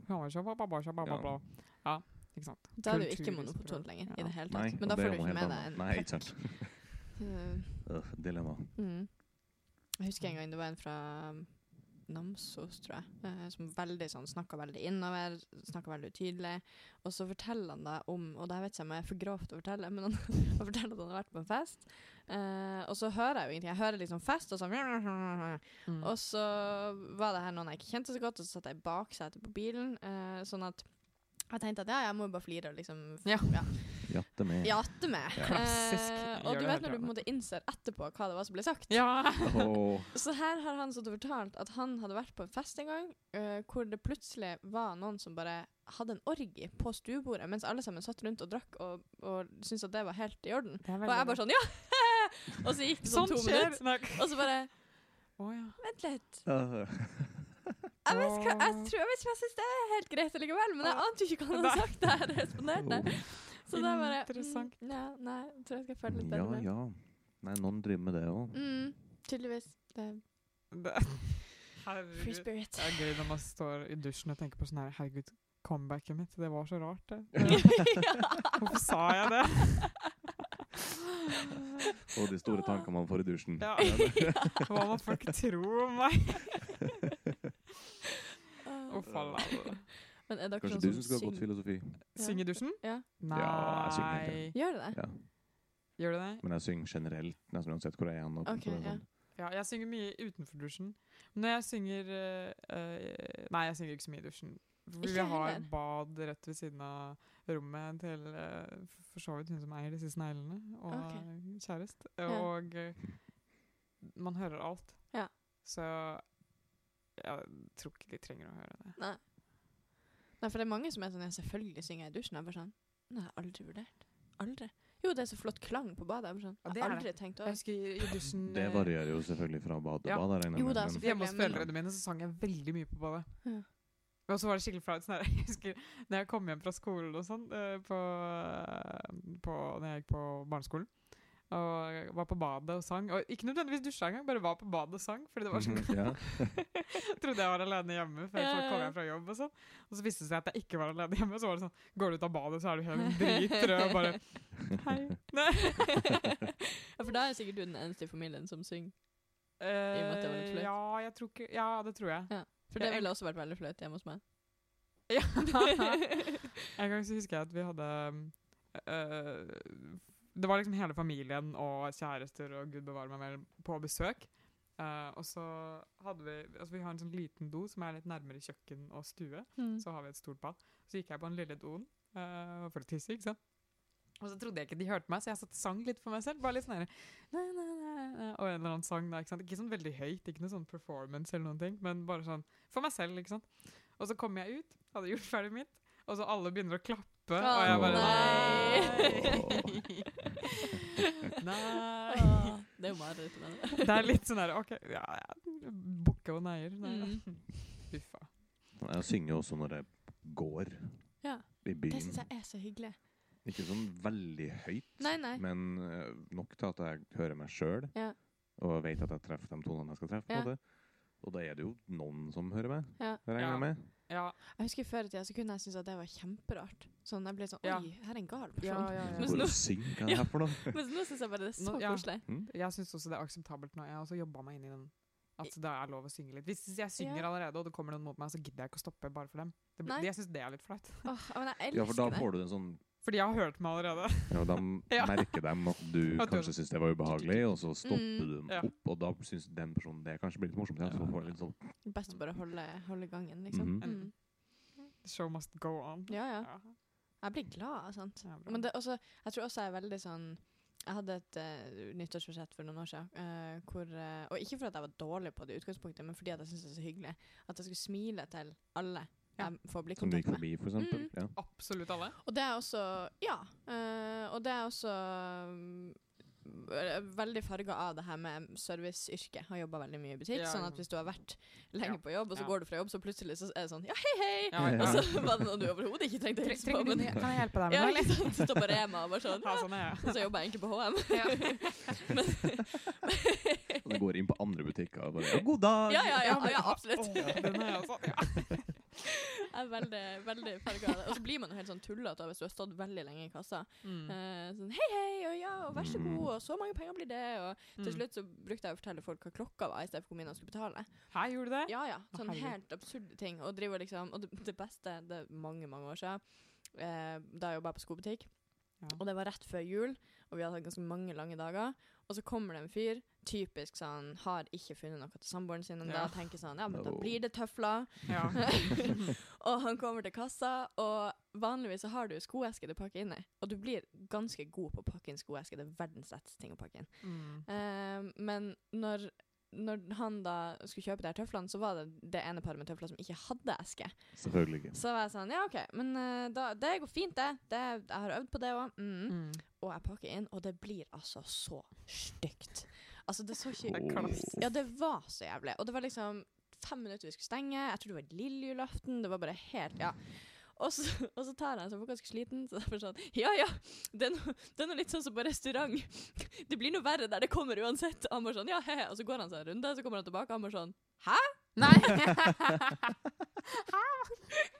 Ja, Ja. Da er det jo ikke monopol lenger lenger i det hele nei. Men da får er du ikke med deg en Nei, ikke sant. Uh, dilemma. Mm. Jeg husker en gang det var en fra um, Namsos, tror jeg, uh, som veldig sånn snakka veldig innover, snakka veldig utydelig. Og så forteller han deg om Og det vet jeg ikke om jeg er for grovt å fortelle, men han, han forteller at han har vært på en fest. Uh, og så hører jeg jo ingenting. Jeg hører liksom fest og så Mm. Og så var det her noen jeg ikke kjente så godt, og så satt jeg i baksetet på bilen. uh, sånn at jeg tenkte at ja, jeg må jo bare flire og liksom Ja. Jatte med. Jate med. Ja. Klassisk. Eh, og du vet når du på en måte innser etterpå hva det var som ble sagt. Ja. Oh. Så her har han stått og fortalt at han hadde vært på en fest en gang uh, hvor det plutselig var noen som bare hadde en orgi på stuebordet, mens alle sammen satt rundt og drakk og, og syntes at det var helt i orden. Og jeg bare sånn ja! og så gikk det sånn Sånn to minutter, og så bare Å ja. Vent litt. øh. Jeg, vet, hva, jeg tror jeg vet ikke om jeg syns det er helt greit likevel, men jeg ante jo ikke hva han hadde sagt da jeg responderte. Så da bare Interessant. Mm, ja, nei, jeg tror jeg skal følge litt bedre med. ja. Nei, noen driver med det òg. Mm, tydeligvis. Det er free spirit. Det er gøy når man står i dusjen og tenker på sånn her Herregud, comebacket mitt, det var så rart, det. Hvorfor sa jeg det? Og de store tankene man får i dusjen. Ja. Hva må folk tro om meg? La. Men er dere Kanskje sånn du som skal ha gått synger? filosofi? Synge i dusjen? Ja. Nei. Ja, jeg synger ikke. Gjør du det? Ja. Gjør du det? Men jeg synger generelt, nesten uansett hvor jeg er. nå, Ok, så det ja. sånn. Ja, jeg synger mye utenfor dusjen. Men når jeg synger eh, eh, Nei, jeg synger ikke så mye i dusjen. Vi har bad rett ved siden av rommet til uh, for så vidt hun som eier disse sneglene, og okay. kjærest. Og eh, man hører alt. Ja. Så jeg tror ikke de trenger å høre det. Nei. Nei, for det er mange som er sånn Ja, selvfølgelig synger jeg i dusjen. Jeg bare sånn Nei, jeg har aldri vurdert. Aldri. Jo, det er så flott klang på badet. Jeg sånn Ja, det Jeg har aldri tenkt Jeg over Det eh, varierer jo selvfølgelig fra bad til Ja. bad. Jo da. Hjemme hos foreldrene mine så sang jeg veldig mye på badet. Ja. Og så var det skikkelig flaut. Sånn jeg husker når jeg kom hjem fra skolen og sånn, eh, på, eh, på, når jeg gikk på barneskolen, og var på badet og sang. Og ikke nødvendigvis dusja engang, bare var på badet og sang. Fordi det var sånn ja. Trodde jeg var alene hjemme før jeg folk kom ja. hjem fra jobb. Og sånn Og så viste det seg at jeg ikke var alene hjemme. Så var det sånn Går du ut av badet, så er du helt dritrød og bare Hei. Nei. ja, for da er sikkert du den eneste i familien som synger. Eh, med at det var litt flaut? ja, jeg tror ikke Ja, det tror jeg. For det ville også vært veldig flaut hjemme hos meg. Ja. en gang så husker jeg at vi hadde øh, Det var liksom hele familien og kjærester og gud bevare meg vel på besøk. Uh, og så hadde vi Altså vi har en sånn liten do som er litt nærmere kjøkken og stue. Mm. Så har vi et stort bad. Så gikk jeg på den lille doen uh, for å tisse, ikke sant. Og så trodde jeg ikke de hørte meg, så jeg satt og sang litt for meg selv. Bare litt sånn her, «Na, na, na, na», Og en eller annen sang, da. Ikke sant? Ikke sånn veldig høyt, ikke noe sånn performance eller noen ting, men bare sånn for meg selv, ikke sant. Og så kom jeg ut, hadde gjort ferdig mitt, og så alle begynner å klappe, oh, og jeg bare nei. Nei. Det er jo mareritt. men- Det er litt sånn her, OK, ja, ja. Bukke og neier. Fy Mm. Uffa. Jeg synger også når jeg går Ja, i det byen. syns jeg er så hyggelig. Ikke sånn veldig høyt, Nei, nei. men eh, nok til at jeg hører meg sjøl. Ja. Og vet at jeg treffer de tonene jeg skal treffe. Ja. Og da er det jo noen som hører meg, Ja. regner Ja. jeg med. Ja, Jeg husker Før i tida så kunne jeg synes at det var kjemperart. Sånn, Jeg ble sånn Ja. Oi, her er en gal person. ja, ja, Men Hvor nå- synger, er her for noe? Mens nå syns jeg bare det er så Nå- ja. koselig. Mm? Jeg syns også det er akseptabelt nå. Jeg har også jobba meg inn i den at det er lov å synge litt. Hvis jeg synger Ja. allerede, og det kommer noen mot meg, så gidder jeg ikke å stoppe bare for dem. Det blir, Nei. jeg syns det er litt flaut. Åh, men jeg elsker Ja, for da det. får du en sånn Fordi jeg har hørt meg allerede. Ja, de Ja. merker dem at du kanskje syns det var ubehagelig, og så stopper Mm. du dem opp, og da syns den personen det kanskje blir litt morsomt. Ja, så får litt sånn Best å bare holde, holde gangen, liksom. Mhm. Mm. The show must go on. Ja, ja. Ja. Jeg blir glad av sånt. Ja. Men det, også, jeg tror også jeg er veldig sånn Jeg hadde et uh, nyttårsforsett for noen år siden. Uh, hvor, uh, og ikke fordi jeg var dårlig på det utgangspunktet, men fordi at jeg syntes det var så hyggelig. At jeg skulle smile til alle Ja. jeg får som du blikkontakt gikk med. forbi, for eksempel. Mm. Ja. Absolutt alle. Og det er også Ja. Uh, og det er også er veldig farga av det her med serviceyrket. Har jobba veldig mye i butikk. Ja, sånn at hvis du har vært lenge Ja. på jobb, og så Ja. går du fra jobb, så plutselig så er det sånn Ja, hei, hei! Ja, Ja. Og så var det noe du overhodet ikke trengte å hilse på. Men, Kan jeg hjelpe deg med ja, noe, Liksom? Stå på Rema og bare sånn. Ja, sånn er. Og så jobber jeg egentlig på HM. men, Og du går inn på andre butikker og bare ja, 'God dag!' Ja, ja, ja, ja absolutt. Åh, den er jeg også. Ja. Jeg er veldig, veldig farga. Og så blir man jo helt sånn tullete hvis du har stått veldig lenge i kassa. Mm. Eh, sånn hei, hei, og ja, og vær så god, og så mange penger blir det, og til Mm. slutt så brukte jeg å fortelle folk hva klokka var, i stedet for hvor mye de skulle betale. Hei, gjorde du det? Ja, ja. Sånn helt absurde ting. Og driver liksom Og det, beste, det er mange, mange år siden, eh, da jobba jeg på skobutikk, Ja. og det var rett før jul, og vi hadde hatt ganske mange lange dager, og så kommer det en fyr, typisk sånn, har ikke funnet noe til samboeren sin ennå, Ja. tenker sånn, ja, men da blir det tøfler. Ja. og han kommer til kassa, og vanligvis så har du skoeske du pakker inn i. Og du blir ganske god på å pakke inn skoeske. Det er verdens letteste ting å pakke inn. Mm. Uh, men når, når han da skulle kjøpe de her tøflene, så var det det ene paret med tøfler som ikke hadde eske. Selvfølgelig ikke. Så var jeg sånn, ja OK, men eh, da, det går fint, det. det. Jeg har øvd på det òg. Mm. Mm. Og jeg pakker inn, og det blir altså så stygt. Altså, det så ikke. Ja, det var så jævlig. Og det var liksom fem minutter vi skulle stenge. Jeg tror det var lillejulaften. Det var bare helt Ja. Og så, og så tar jeg en som var ganske sliten, så derfor sånn Ja ja, det er, noe, det er noe litt sånn som på restaurant. Det blir noe verre der det kommer uansett. Han bare sånn Ja, he-he. Og så går han seg en runde, så kommer han tilbake, og han bare sånn Hæ? Nei!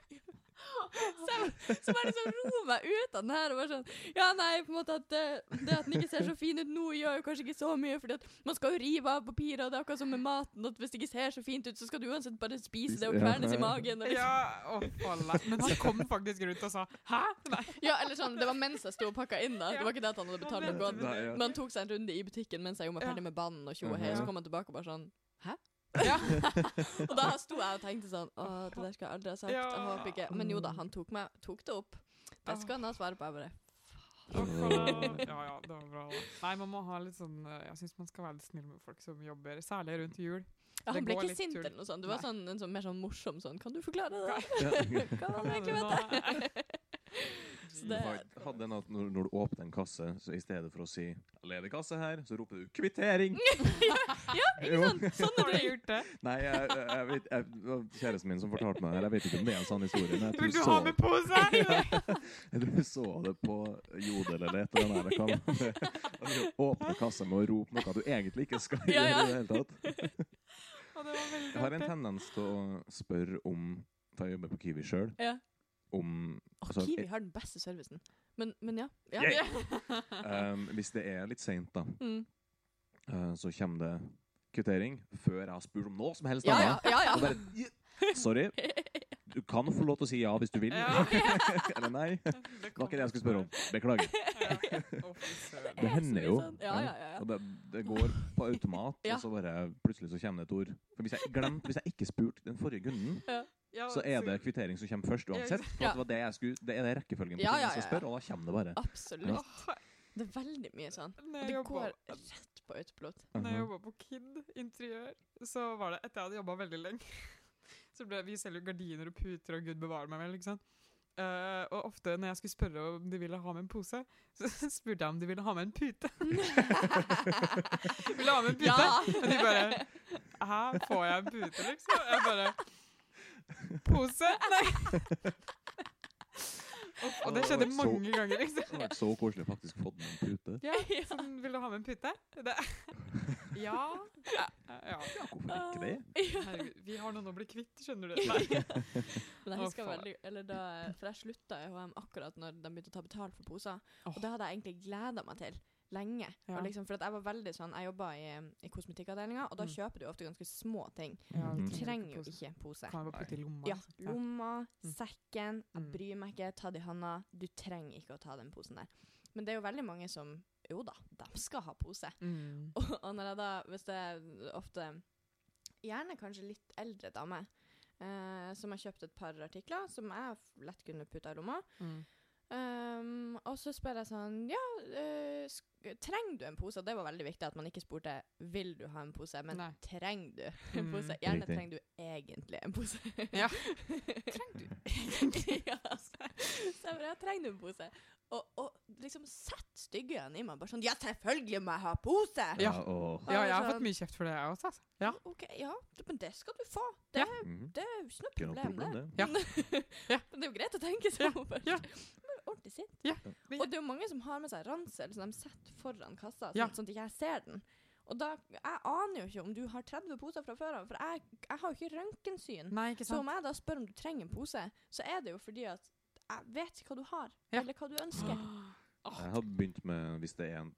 Så jeg så bare liksom ro meg ut av den her og bare sånn Ja, nei, på en måte at det, det at den ikke ser så fin ut nå, gjør jo kanskje ikke så mye, fordi at man skal jo rive av papiret, og det er akkurat som med maten, at hvis det ikke ser så fint ut, så skal du uansett bare spise det og kvernes i magen. Og liksom. Ja, å, falle. Men han kom faktisk rundt og sa 'hæ?' Nei. ja, eller sånn, det var mens jeg sto og pakka inn, da. Det var ikke det at han hadde betalt noe godt. Men han tok seg en runde i butikken mens jeg gjorde meg ferdig med banen og tjo og hei, Mhm. så kom han tilbake og bare sånn Hæ? Ja. Og da sto jeg og tenkte sånn Å, det der skal jeg aldri ha sagt. Jeg håper ikke Men jo da, han tok, meg, tok det opp. Det skal han ha svar på. Jeg bare Ja, ja, det var bra. da. Nei, man må ha litt sånn eh, Jeg syns man skal være litt snill med folk som jobber, særlig rundt jul. Ja, han ble ikke sint eller noe sånt. Du var sånn, en sånn, mer sånn morsom sånn Kan du forklare det? Var det egentlig vet jeg? Så det, hadde en at når, når du åpner en kasse, så i stedet for å si 'ledig kasse her', så roper du 'kvittering'. ja, ikke sant? Sånn Har du gjort det? Nei, jeg, jeg, jeg vet, jeg, det var kjæresten min som fortalte meg det. Jeg vet ikke om det er en sann historie. Men jeg tror Vil du så, ha med pose? jeg tror jeg så det på Jodel eller et eller annet. Kan, at du åpner kassa med å rope noe du egentlig ikke skal gjøre ja. i det hele tatt. Ja, det var Jeg har en tendens til å spørre om Da jeg jobber på Kiwi sjøl. Ja. Om altså, Kiwi har den beste servicen. Men, men ja. ja. Yeah. um, Hvis det er litt seint, da, Mm. uh, så kommer det kvittering før jeg har spurt om noe som helst Ja, ja, annet. ja, ja. Bare, Sorry. Du kan få lov til å si ja hvis du vil. Eller nei. Det var ikke det jeg skulle spørre om. Beklager. Det hender jo. Sånn. Ja, ja, ja. ja. Og det, det går på automat, Ja. og så bare plutselig så kommer det et ord. For Hvis jeg glemt, hvis jeg ikke spurte den forrige kunden, Ja, så er det kvittering som kommer først uansett. For Ja. at det, var det, jeg skulle, det er det rekkefølgen på Ja, ja, jeg skal ja, spørre, og da kommer det bare. Absolutt. Det er veldig mye sånn. Og det jobbet- går rett på autopilot. Når jeg Mhm. jobba på Kid interiør, så var det etter jeg hadde jobba veldig lenge så ble, Vi selger jo gardiner og puter og gud bevare meg vel, ikke sant. Uh, og ofte når jeg skulle spørre om de ville ha med en pose, så spurte jeg om de ville ha med en pute. Vil du ha med en pute? Ja! Og de bare Hæ, får jeg en pute, liksom? Jeg bare Pose? Nei. og, og det skjedde Så- mange ganger, Det liksom. hadde vært så koselig å faktisk fått med en pute. Ja, sånn, vil du ha med en pute? Det. Ja. ja. ja. Ja, hvorfor ikke det? Herregud, vi har noen å bli kvitt, skjønner du. Nei. Men jeg husker veldig eller da, For jeg slutta i HM akkurat når de begynte å ta betalt for poser. Og det hadde jeg egentlig gleda meg til lenge. Ja. Og liksom, for at jeg var veldig sånn Jeg jobba i, i kosmetikkavdelinga, og da Mm. kjøper du ofte ganske små ting. Ja. Du trenger jo ikke pose. Kan jeg bare putte i lomma? Ja, lomma, Mm. sekken, jeg Mm. bryr meg ikke, ta det i handa. Du trenger ikke å ta den posen der. Men det er jo veldig mange som Jo da, de skal ha pose. Mm. Og, og når jeg da, hvis det er ofte Gjerne kanskje litt eldre dame eh, som har kjøpt et par artikler som jeg lett kunne putta i lomma. Mm. Um, og så spør jeg sånn Ja, uh, sk- trenger du en pose? Og det var veldig viktig at man ikke spurte vil du ha en pose, men Nei. trenger du en Mm, pose? Gjerne riktig. trenger du egentlig en pose. Ja. trenger du egentlig? ja. Så jeg bare, ja, trenger du en pose? Og, og liksom sett styggen i meg. Bare sånn Ja, selvfølgelig må jeg ha pose! Ja. og, Ja, jeg har sånn- fått mye kjeft for det, jeg også. Altså. Ja. OK, ja, men det skal du få. Det, Ja. mhm. det er jo ikke noe problem, problem, det. det. Ja. Ja. Men det er jo greit å tenke sånn. om Ja. Ordentlig sint. Ja. Og det er jo mange som har med seg ransel som de setter foran kassa, sånn, Ja. sånn at ikke jeg ser den. Og da, Jeg aner jo ikke om du har 30 poser fra før av, for jeg, jeg har jo ikke røntgensyn. Så om jeg da spør om du trenger en pose, så er det jo fordi at jeg vet ikke hva du har, Ja. eller hva du ønsker. Jeg har begynt med, hvis det er en,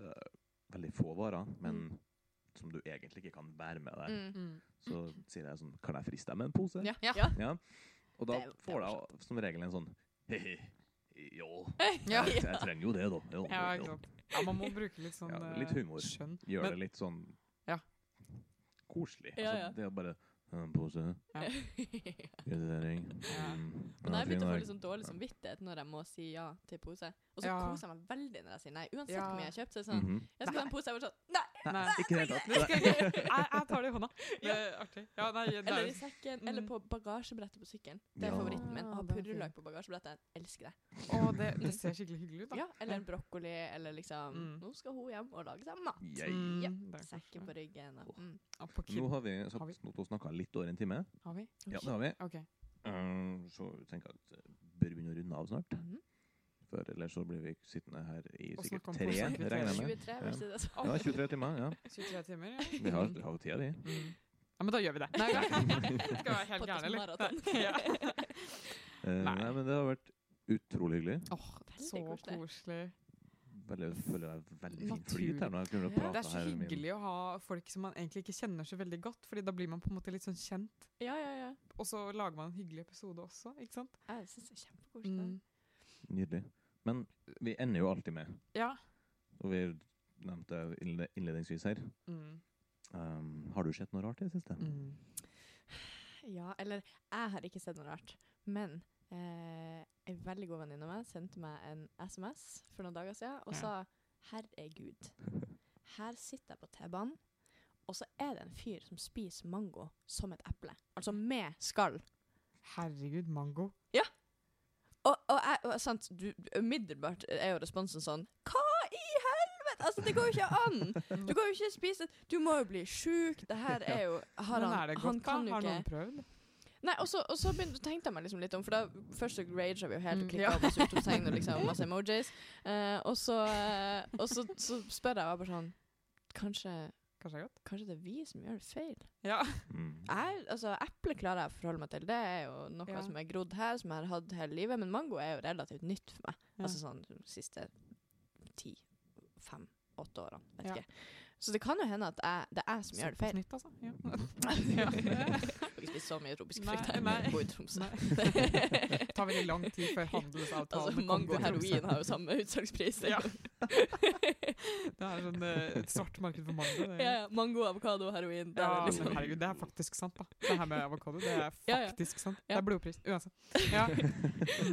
uh, veldig få varer, men Mm. som du egentlig ikke kan bære med deg, Mm. Mm. så sier jeg sånn Kan jeg friste deg med en pose? Ja. Ja. Ja. Og da Det får du som regel en sånn He-he. Jo, Ja. jeg, jeg trenger jo det, da. Jo, Ja, jo. Ja, man må bruke litt sånn Ja, litt eh, humor. skjønn. Gjør det litt sånn Ja. koselig. Ja, Altså, ja. Det er bare en pose, kvittering Ja. mm, Men ja, jeg begynte å få litt sånn dårlig samvittighet når jeg må si ja til pose. Og så Ja. koser jeg meg veldig når jeg sier nei. Uansett Ja. hvor mye jeg har kjøpt. Så er det sånn, Mhm. jeg skal ha en pose. Jeg var sånn Nei! Nei, Ikke helt tatt. jeg. Jeg, tar det i hånda. Det er artig. Ja, nei, det Eller er i sekken. Eller Mm. på bagasjebrettet på sykkelen. Det er Ja. favoritten min. Å ha purreløk på bagasjebrettet. Jeg elsker det. Å, det, det ser skikkelig hyggelig ut, da. Ja, eller en brokkoli, eller liksom Mm. Nå skal hun hjem og lage seg mat. Mm, Ja, er Sekken på ryggen og mm. Ja, på Nå har vi Har vi? snakka litt over en time. har vi? Ja, det har vi. Okay. Uh, så tenker jeg at uh, bør vi begynne å runde av snart. Mhm. For ellers så blir vi sittende her i Og sikkert tre, regner jeg med. 23, hvis det er. Ja, 23 timer. ja. 23 timer, ja. Vi har, har jo tida vi. Mm. Ja, men da gjør vi det. Nei, Skal være helt gærne, eller? Ja. Eh, Nei. nei, men det har vært utrolig hyggelig. Åh, Veldig så koselig. koselig. Veldig, føler det er veldig fin flyt her når Jeg kunne Ja. Det er så her med min hyggelig å ha folk som man egentlig ikke kjenner så veldig godt, Fordi da blir man på en måte litt sånn kjent. Ja, ja, ja. Og så lager man en hyggelig episode også, ikke sant? Jeg synes det er kjempekoselig. Mm. Nydelig. Men vi ender jo alltid med, Ja. og vi nevnte innledningsvis her Mm. um, Har du sett noe rart i det siste? Mm. Ja, eller jeg har ikke sett noe rart. Men eh, en veldig god venninne av meg sendte meg en SMS for noen dager siden og Ja. sa herregud, her sitter jeg på T-banen, og så er det en fyr som spiser mango som et eple. Altså med skall. Herregud, mango. Og, og, jeg, og sant, du, umiddelbart er jo responsen sånn Hva i helvete?! Altså, det går jo ikke an! Du kan jo ikke spise Du må jo bli sjuk. Det her er jo har Men han, er det han godt, han kan jo Har noen prøvd? Nei, og så, og så begynte, tenkte jeg meg liksom litt om, for da først så rager vi jo helt Mm, og klikka ja. opp utropstegn og liksom masse emojis. uh, og så, uh, og så, så spør jeg bare sånn Kanskje, Kanskje kanskje det er vi som gjør det feil? Ja. Mm. Jeg, altså, Eple klarer jeg å forholde meg til. Det er jo noe Ja. som er grodd her, som jeg har hatt hele livet. Men mango er jo relativt nytt for meg. Ja. Altså sånn de siste ti, fem, åtte årene. Vet Ja. ikke. Så det kan jo hende at jeg, det er jeg som gjør det feil. Snitt, altså. Ja. ja. Får ikke spist så mye tropisk frukt her, men bor i Tromsø. Det tar veldig lang tid før handelsavtalen Altså, mango og heroin har jo samme utsalgspris. Ja. Det er sånn eh, et svart marked for mango. Det, ja, ja. Mango, avokado, heroin. Det Ja, er men liksom. herregud, det er faktisk sant, da. Det her med avokado, det er Ja, ja. faktisk sant. Det er blodpris, uansett. Ja.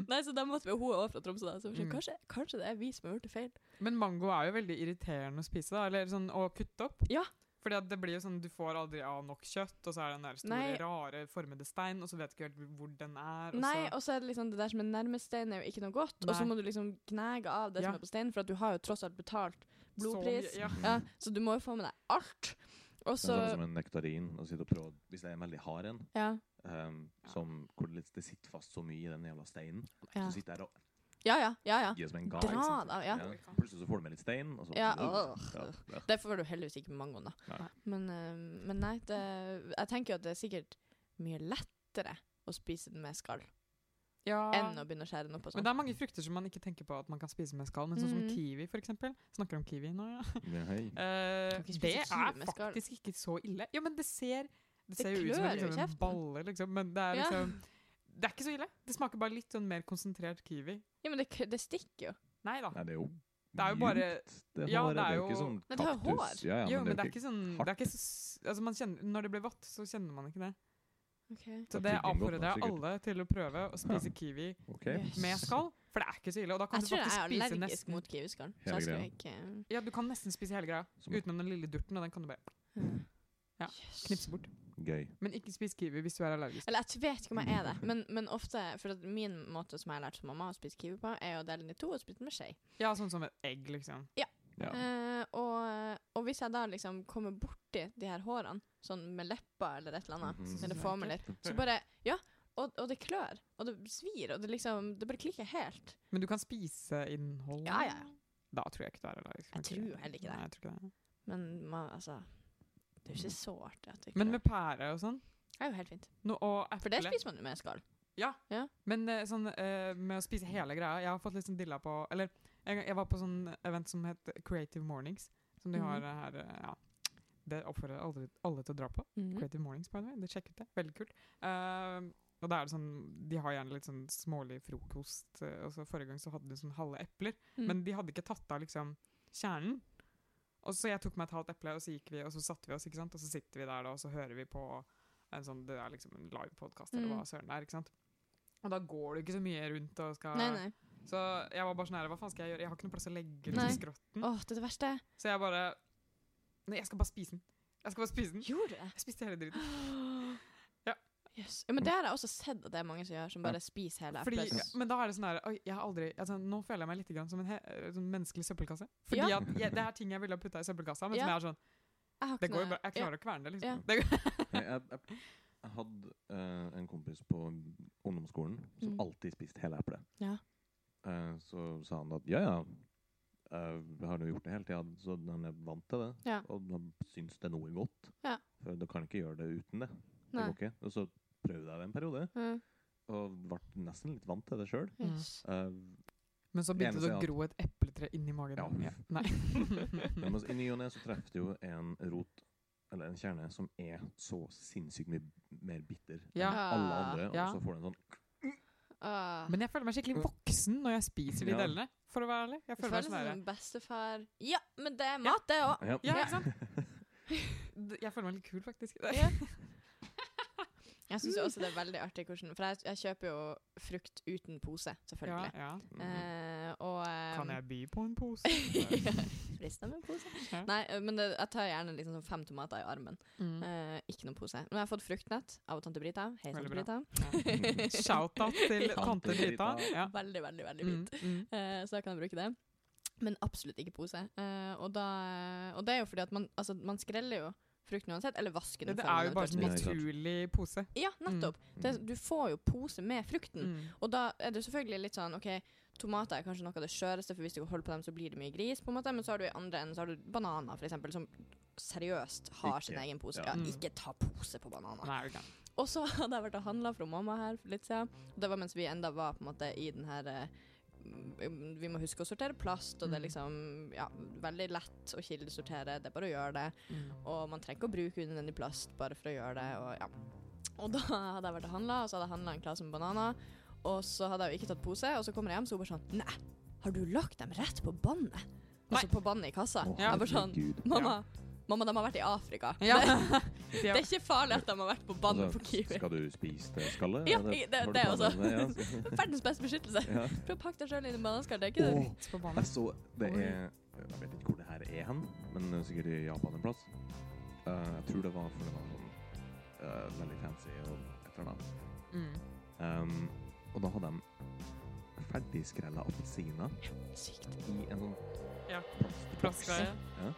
Nei, så da måtte vi, Hun òg fra Tromsø, da. Så Mm. kanskje, kanskje det er vi som har gjort det feil. Men mango er jo veldig irriterende å spise, da. Eller sånn å kutte opp. Ja. Fordi at det blir jo sånn, Du får aldri av nok kjøtt, og så er det den der store, Nei. rare, formede stein, og så vet du ikke helt hvor den er. Og Nei, så, og så er det liksom det der som er nærmest steinen, er jo ikke noe godt. Og så må du liksom gnage av det Ja. som er på steinen, for at du har jo tross alt betalt blodpris. Så, ja. Ja, så du må jo få med deg alt. Og Det er sånn som en nektarin. å sitte og prøve, hvis det er en veldig hard en, Ja. um, som, hvor det, det sitter fast så mye i den jævla steinen, Ja, så sitter jeg og ja, ja. ja, ja. Gi oss med en gang. Dra da. Ja. ja. Plutselig så får du med litt stein, og så Ja, Øh, ja. Det får du heldigvis ikke med mangoen, da. Nei. Men, eh, men nei, det, jeg tenker jo at det er sikkert mye lettere å spise den med skall Ja. enn å begynne å skjære den opp og Men sånn. det er mange frukter som man ikke tenker på at man kan spise med skall. Men sånn som Mm. kiwi, eksempel. Snakker om kiwi nå, ja. Eh, spise det er faktisk ikke så ille. Ja, men det ser Det, Det ser jo ut som liksom, en balle, liksom. Men det er Ja. Det er ikke så ille. Det smaker bare litt sånn mer konsentrert kiwi. Ja, men det, det stikker jo. Nei da. Nei, det er jo Det er jo bare det Ja, det er jo ikke jo- sånn Men det har hår. Ja, ja, jo, men det er jo ikke sånn det er ikke så, altså man kjenner, Når det blir vått, så kjenner man ikke det. Okay. Så det avfordrer jeg alle til å prøve å spise kiwi okay. Yes. med skall. For det er ikke så ille. Og da kan Jeg du tror jeg er allergisk nesten mot kiwiskallen. Så jeg skal ikke Ja, du kan nesten spise hele greia utenom den lille durten, og den kan du bare. Ja, Yes. knipse bort. Gøy. Men ikke spis kiwi hvis du er allergisk. Eller jeg vet ikke om jeg er det, men, men ofte For at min måte som jeg har lært som mamma å spise kiwi på, er å dele den i to og spise den med skje. Ja, sånn som et egg, liksom. Ja. Eh, og, og hvis jeg da liksom kommer borti de her hårene, sånn med leppa eller et eller annet, Mhm. eller får meg litt, så bare Ja, og, og det klør, og det svir, og det liksom Det bare klikker helt. Men du kan spise innholdet? Ja, ja, ja. Da tror jeg ikke du er allergisk. Jeg tror heller ikke det. Nei, jeg tror ikke det. Men man, altså Det er jo ikke så det ikke Men med pære og sånn? Det er jo helt fint. No, og eple. For det spiser man jo med skall. Men eh, sånn eh, med å spise hele greia Jeg har fått litt sånn dilla på Eller jeg var på sånn event som het Creative Mornings. Som de mm. har eh, her Ja. Det oppfordrer alle, alle til å dra på. Mm. Creative Mornings, by the way. Det sjekket det. Veldig kult. Uh, og da er det sånn De har gjerne litt sånn smålig frokost. og så Forrige gang så hadde de sånn halve epler. Mm. Men de hadde ikke tatt av liksom kjernen. Og så jeg tok meg et halvt eple, og så gikk vi, og så satte vi oss, ikke sant. Og så sitter vi der da, og så hører vi på en sånn Det er liksom en livepodkast, eller Mm. hva søren det er, ikke sant. Og da går du ikke så mye rundt og skal Nei, nei. Så jeg var bare sånn her, hva faen skal jeg gjøre? Jeg har ikke noe plass å legge den i skrotten. Åh, det er det verste. Så jeg bare Nei, jeg skal bare spise den. Jeg skal bare spise den. Gjorde det? Jeg spiste hele dritten. Ja. Yes. ja, men det har jeg også sett at det er mange som gjør, som bare spiser hele eplet. ja, men da er det sånn her Oi, jeg har aldri altså, Nå føler jeg meg litt grann som en he sånn menneskelig søppelkasse. Fordi Ja. at jeg, det er ting jeg ville ha putta i søppelkassa, men Ja. som jeg er sånn Jeg Det går bra. Jeg klarer å kverne det, liksom. Ja. Det går. Jeg, jeg, jeg, hadde uh, en kompis på ungdomsskolen som Mm. alltid spiste hele eplet. Ja. Eh, så sa han at ja, ja, uh, har du gjort det hele tida, så han er vant til det. Ja. Og han syns det noe godt. Ja. For du kan ikke gjøre det uten det. Det går ikke. Og så prøvde jeg det en periode, Ja. og ble nesten litt vant til det sjøl. Yes. Men så begynte det å gro et epletre inni magen. Ja. Ja. Nei. Men i ny og ne så treffer du jo en rot, eller en kjerne, som er så sinnssykt mye mer bitter Ja. enn alle andre, Ja. og så får du en sånn uh. Men jeg føler meg skikkelig voksen når jeg spiser de Ja. delene. For å være ærlig. Jeg føler meg som en bestefar Ja, men det er mat, det òg. Ja. Ja, ikke sant? Jeg føler meg litt kul, faktisk. Ja. Jeg syns også det er veldig artig hvordan For jeg, jeg kjøper jo frukt uten pose, Ja, selvfølgelig. ja. Eh, og um, Kan jeg by på en pose? Frista med pose. Ja. Nei, eh, men det, jeg tar gjerne liksom sånn fem tomater i armen. Mm. Eh, ikke noen pose. Har jeg fått fruktnett av tante Brita. Hei, tante Brita. Shout-out til Tante tante Brita. Ja. Veldig, veldig, veldig Mm, fint. mm. Eh, så da kan jeg bruke det. Men absolutt ikke pose. Eh, og, da, og det er jo fordi at man, altså, man skreller jo frukten uansett, eller vasker den. Det før er jo bare en naturlig pose. Ja, nettopp. Det, du får jo pose med frukten. Mm. Og da er det selvfølgelig litt sånn OK, tomater er kanskje noe av det skjøreste, for hvis du holder på dem, så blir det mye gris, på en måte. Men så har du i andre enden så har du bananer, for eksempel, som seriøst har Ikke. sin egen pose. Ja. Mm. ikke ta pose på bananer. Nei, okay. Og så hadde jeg vært og handla fra mamma her for litt siden. Og det var mens vi enda var på en måte i den her eh, mm, Vi må huske å sortere plast, og det er Mm. liksom ja, veldig lett å kildesortere. Det er bare å gjøre det. mm. Og man trenger ikke å bruke unødvendig plast bare for å gjøre det. Og, ja. og da hadde jeg vært og handla, og så hadde jeg handla en klasse med bananer. Og så hadde jeg jo ikke tatt pose, og så kommer jeg hjem, så hun bare sånn Nei, har du lagt dem rett på båndet? Altså på båndet i kassa. Å, Jeg bare sånn Mamma, Mamma, mamma, de har vært i Afrika. Ja. Det, det er ikke farlig at de har vært på banen Altså, på Kiwi. Skal du spise det skallet? Ja, det- det også. det? Ja. Verdens beste beskyttelse. Ja. Prøv å pakke deg sjøl inn i bananskall. Det er ikke på banen. jeg så det er Jeg vet ikke hvor det her er hen, men det er sikkert i Japan en plass. Uh, jeg tror det var for det var sånn uh, veldig fancy og et eller annet. Mm. Um, og da hadde de ferdigskrella appelsiner i en sånn Ja. Plastgreie. Ja.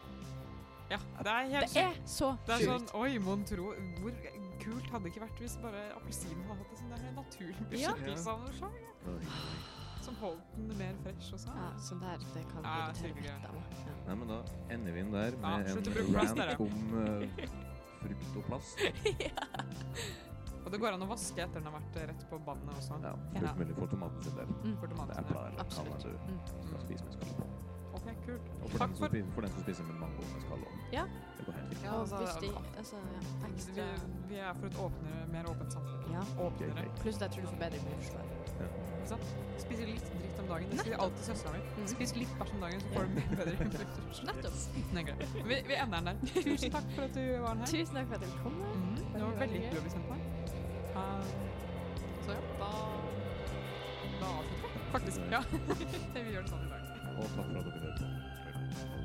Ja, det er helt Det er så Det er sånn, sjukt. oi, mon tro Hvor kult hadde det ikke vært hvis bare appelsinen hadde hatt det sånn der naturlig beskyttelse av noe slag? Som holdt den mer fresh også. Ja, sånn der, det kan Ja, irritere vettet av meg. Ja. Nei, men da ender vi inn der med ja, en rant om eh, frukt og plast. Og det går an å vaske etter den har vært eh, rett på vannet også. Ja, Ja. Fullt mulig for tomaten sin del. Mm. For Det tomaten. er epler eller Absolutt. hva Mm. skal spise med skall på. Kult. Og for, Takk den som for spiser, for den som spiser med mango med skall også. Ja. Det går helt fint. Ja, altså, de altså, ja, vi, vi er for et åpnere, mer åpent samfunn. Ja. Åpnere. Okay, okay. Pluss at jeg tror du får bedre immunforsvar. Ja. Spiser litt dritt om dagen. Det sier alltid søstera mi. Mm. Spis litt bæsj om dagen, så får du mer bedre. Nettopp. Vi, vi ender den der. Tusen takk for at du var her. Tusen takk for at du kom. Mm, det var veldig hyggelig å bli sendt på. Uh, så ja, da Da avslutter vi, faktisk. Ja. vi gjør det sånn i dag. Og takk for at dere hørte på.